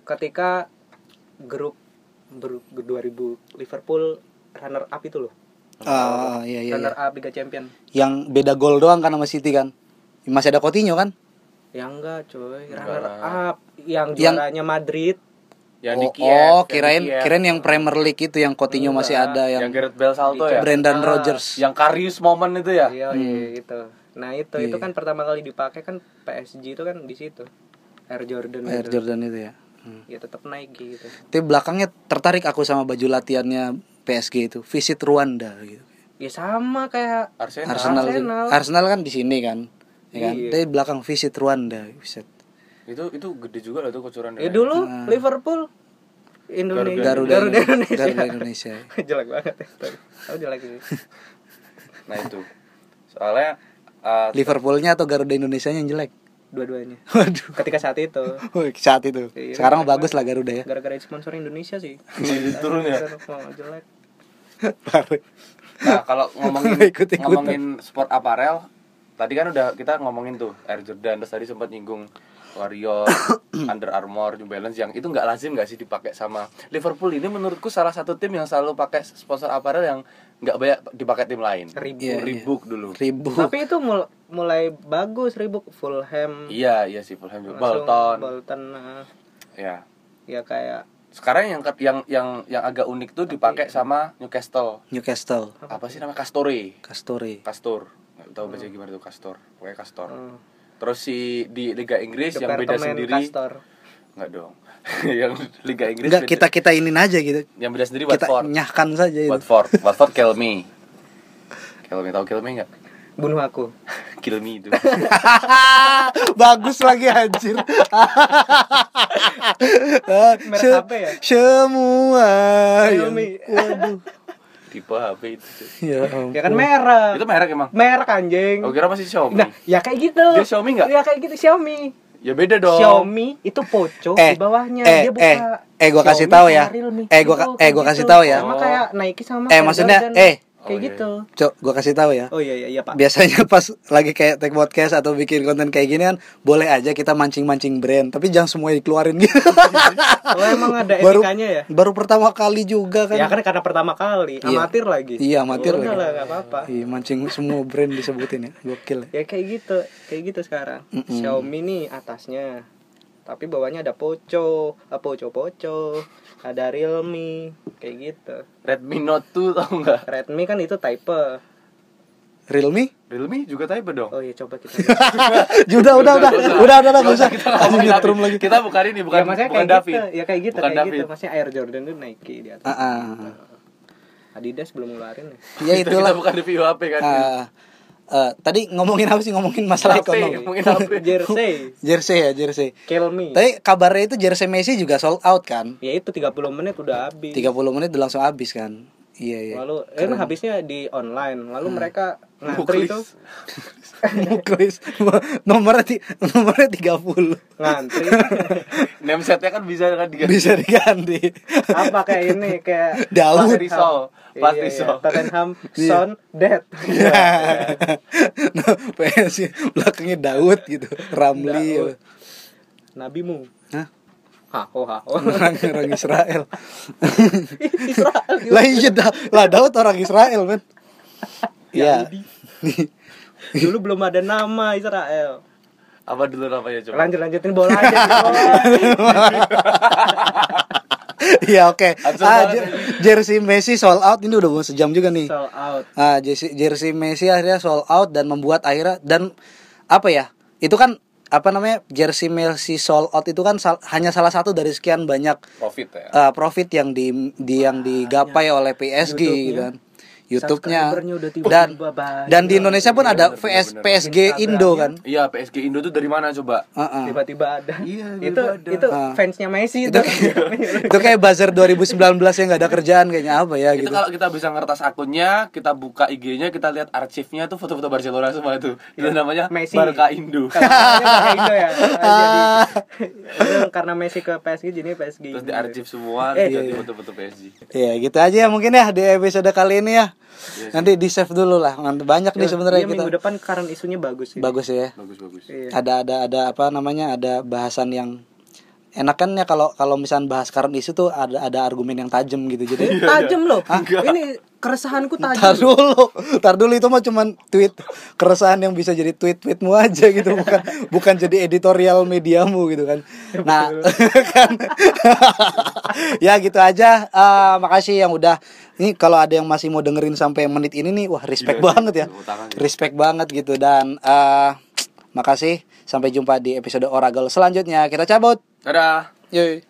Ketika grup grup 2000 Liverpool runner up itu loh. Ah, iya iya, runner iya. up Liga Champion. yang beda gol doang kan sama City kan masih ada Coutinho kan Yang enggak coy, runner up yang Yang- juaranya Madrid. Yang oh, di Kiev. oh yang kirain Kiev. kirain yang Premier League itu yang Coutinho masih Enggak. ada yang, yang Gareth Bale salto ya. Brendan Ah. Rodgers Yang Karius moment itu ya. Iya, iya itu. Nah, itu itu Iya. kan pertama kali dipakai kan PSG itu kan di situ. Air Jordan Air itu. Jordan itu ya Hmm. Ya tetap Nike gitu. tapi belakangnya tertarik aku sama baju latihannya PSG itu visit Rwanda gitu Ya sama kayak Arsenal. Arsenal Arsenal. Arsenal, kan di sini kan ya kan Iya. tapi belakang visit Rwanda visit Itu itu gede juga loh tuh kocoran. ya dulu Liverpool Indonesia Garuda, Garuda Indonesia. Garuda Indonesia [laughs] jelek banget ya. tapi. Oh jelek sih. Nah itu. Soalnya uh, Liverpoolnya atau Garuda Indonesia yang jelek dua-duanya [laughs] Waduh. ketika saat itu Wih, saat itu. Iya, Sekarang keren bagus lah Garuda ya. gara-gara sponsor Indonesia sih [laughs] Jadi turun ya? Oh, jelek [laughs] Baru. Nah, kalau ngomongin Ikut-ikutan. ngomongin sport apparel, tadi kan udah kita ngomongin tuh Air Jordan terus tadi sempat nyinggung Warrior, [coughs] Under Armour, New Balance yang itu nggak lazim nggak sih dipakai sama Liverpool ini menurutku salah satu tim yang selalu pakai sponsor apparel yang nggak banyak dipakai tim lain. Reebok. Iya, iya. Reebok dulu. Ribu. tapi itu mul- mulai bagus Reebok Fulham Iya, iya sih Fulham juga. Bolton. Bolton nah, Ya. ya kayak Sekarang yang yang yang yang agak unik tuh dipakai sama Newcastle. Newcastle, Apa sih nama Castore? Castore. Castor. Nggak tahu baca gimana tuh Castor. Pokoknya Castor. hmm, Terus si di Liga Inggris yang beda Departemen sendiri. Castor. Enggak dong. [laughs] yang Liga Inggris Enggak kita kita ini aja gitu. yang beda sendiri Kita Watford. nyahkan saja itu. Watford. Watford kill me. Kill me tahu kill me enggak? bunuh aku [laughs] Kill me itu. [laughs] Bagus lagi anjir. Se- ya? Semua. yang- Xiaomi. Waduh. Tipe HP itu. Ya ya kan merek Itu merek emang. merek anjing Oh kira masih Xiaomi. nah ya kayak gitu Dia Xiaomi nggak? ya kayak gitu Xiaomi Ya beda dong. Xiaomi itu poco Eh, di bawahnya eh, dia buka eh, eh, gua kasih Xiaomi tahu ya. Eh, gua Gitu, eh, gua gitu. kasih tahu ya. sama kayak Nike sama Eh, maksudnya, Jordan. eh. Kayak Oh, iya. gitu Cok, gua kasih tahu ya. oh iya iya iya pak Biasanya [laughs] pas lagi kayak take podcast atau bikin konten kayak gini kan boleh aja kita mancing-mancing brand, tapi jangan semua dikeluarin gitu. [laughs] oh emang ada baru etikanya ya baru pertama kali juga kan. ya kan karena pertama kali Iya. amatir lagi Iya, amatir Udah lagi. lah nggak apa-apa Iya, mancing semua brand disebutin ya. Gokil. ya. ya kayak gitu kayak gitu sekarang Mm-mm. Xiaomi nih atasnya tapi bawahnya ada Poco ah, Poco Poco ada Realme kayak gitu Redmi Note 2 tau nggak? Redmi kan itu type Realme? Realme juga type dong. oh iya coba kita [laughs] udah, udah, udah. Udah, udah, udah, Nggak enggak usah. kita ngomongin lagi. Kita bukan ini, bukan ya maksudnya bukan kayak David. gitu ya kayak gitu Bukan kayak David. gitu maksudnya Air Jordan itu Nike di atas Ah, ah. Adidas belum ngeluarin ya Ya itulah. Kita bukan review HP kan. Ah, eh, tadi ngomongin apa sih? Ngomongin masalah ekonomi. ngomongin [laughs] jersey. Jersey ya jersey. Kill Me. Tadi kabarnya itu jersey Messi juga sold out kan? ya itu 30 menit udah habis. 30 menit udah langsung habis kan? Iya iya. lalu eh, kan habisnya di online. Lalu mereka ngantri Muklis. tuh [laughs] Muklis nomornya ti nomornya 30 Iya. ngantri [laughs] Name setnya kan bisa kan diganti. bisa diganti. apa kayak [laughs] ini kayak Daud. Risol. Iya, Pas iya, Risol. Tottenham Iya. Son Dead nah, PSG belakangnya Daud gitu, Ramli. Daud. nabimu Hah? Haho Orang orang Israel. Israel lah iya lah Daud orang Israel men. Iya. [laughs] dulu belum ada nama Israel Apa dulu namanya coba? lanjut lanjutin bola aja. [laughs] Iya oke. Hancur Ah, jersey Messi sold out ini udah mau sejam juga nih. sold out Ah, jersey, jersey Messi akhirnya sold out dan membuat akhirnya dan apa ya? Itu kan apa namanya? Jersey Messi sold out itu kan sal- hanya salah satu dari sekian banyak Profit ya. uh, profit yang di, di yang digapai oleh PSG gitu kan. YouTube-nya dan dan di Indonesia pun Iya, ada bener, VS, bener, bener. PSG Indo kan. Iya, PSG Indo tuh dari mana coba? Heeh. tiba-tiba ada Iya, itu ada. itu fansnya Messi itu itu itu kayak buzzer 2019 yang gak ada kerjaan kayaknya apa ya Itu gitu. kalau kita bisa ngertas akunnya, kita buka IG-nya, kita lihat arsipnya tuh foto-foto Barcelona semua itu. Itu namanya Messi. Barca Indo. Ya. [laughs] Jadi itu karena Messi ke PSG jadi PSG. Terus diarsip semua, Eh, jadi iya. foto-foto PSG. Ya gitu aja ya mungkin ya di episode kali ini ya. Iya Nanti di save dulu lah. Banyak nih sebenarnya Iya, kita. minggu depan karena isunya bagus sih. Bagus ya. Bagus bagus. Iya. Ada ada ada apa namanya? Ada bahasan yang enak kan ya kalau kalau misalnya bahas current isu tuh ada ada argumen yang tajam gitu. Jadi Tajam loh. Ini keresahanku Tar tajam. dulu, tar dulu itu mah cuman tweet keresahan yang bisa jadi tweet-tweetmu aja gitu, bukan bukan jadi editorial mediamu gitu kan. Nah, [laughs] kan ya gitu aja. Eh, makasih yang udah ini kalau ada yang masih mau dengerin sampai menit ini nih, wah respect Iya, banget ya, ya. respect banget gitu dan eh makasih. Sampai jumpa di episode Oragal selanjutnya. Kita cabut. Dadah. Yoi.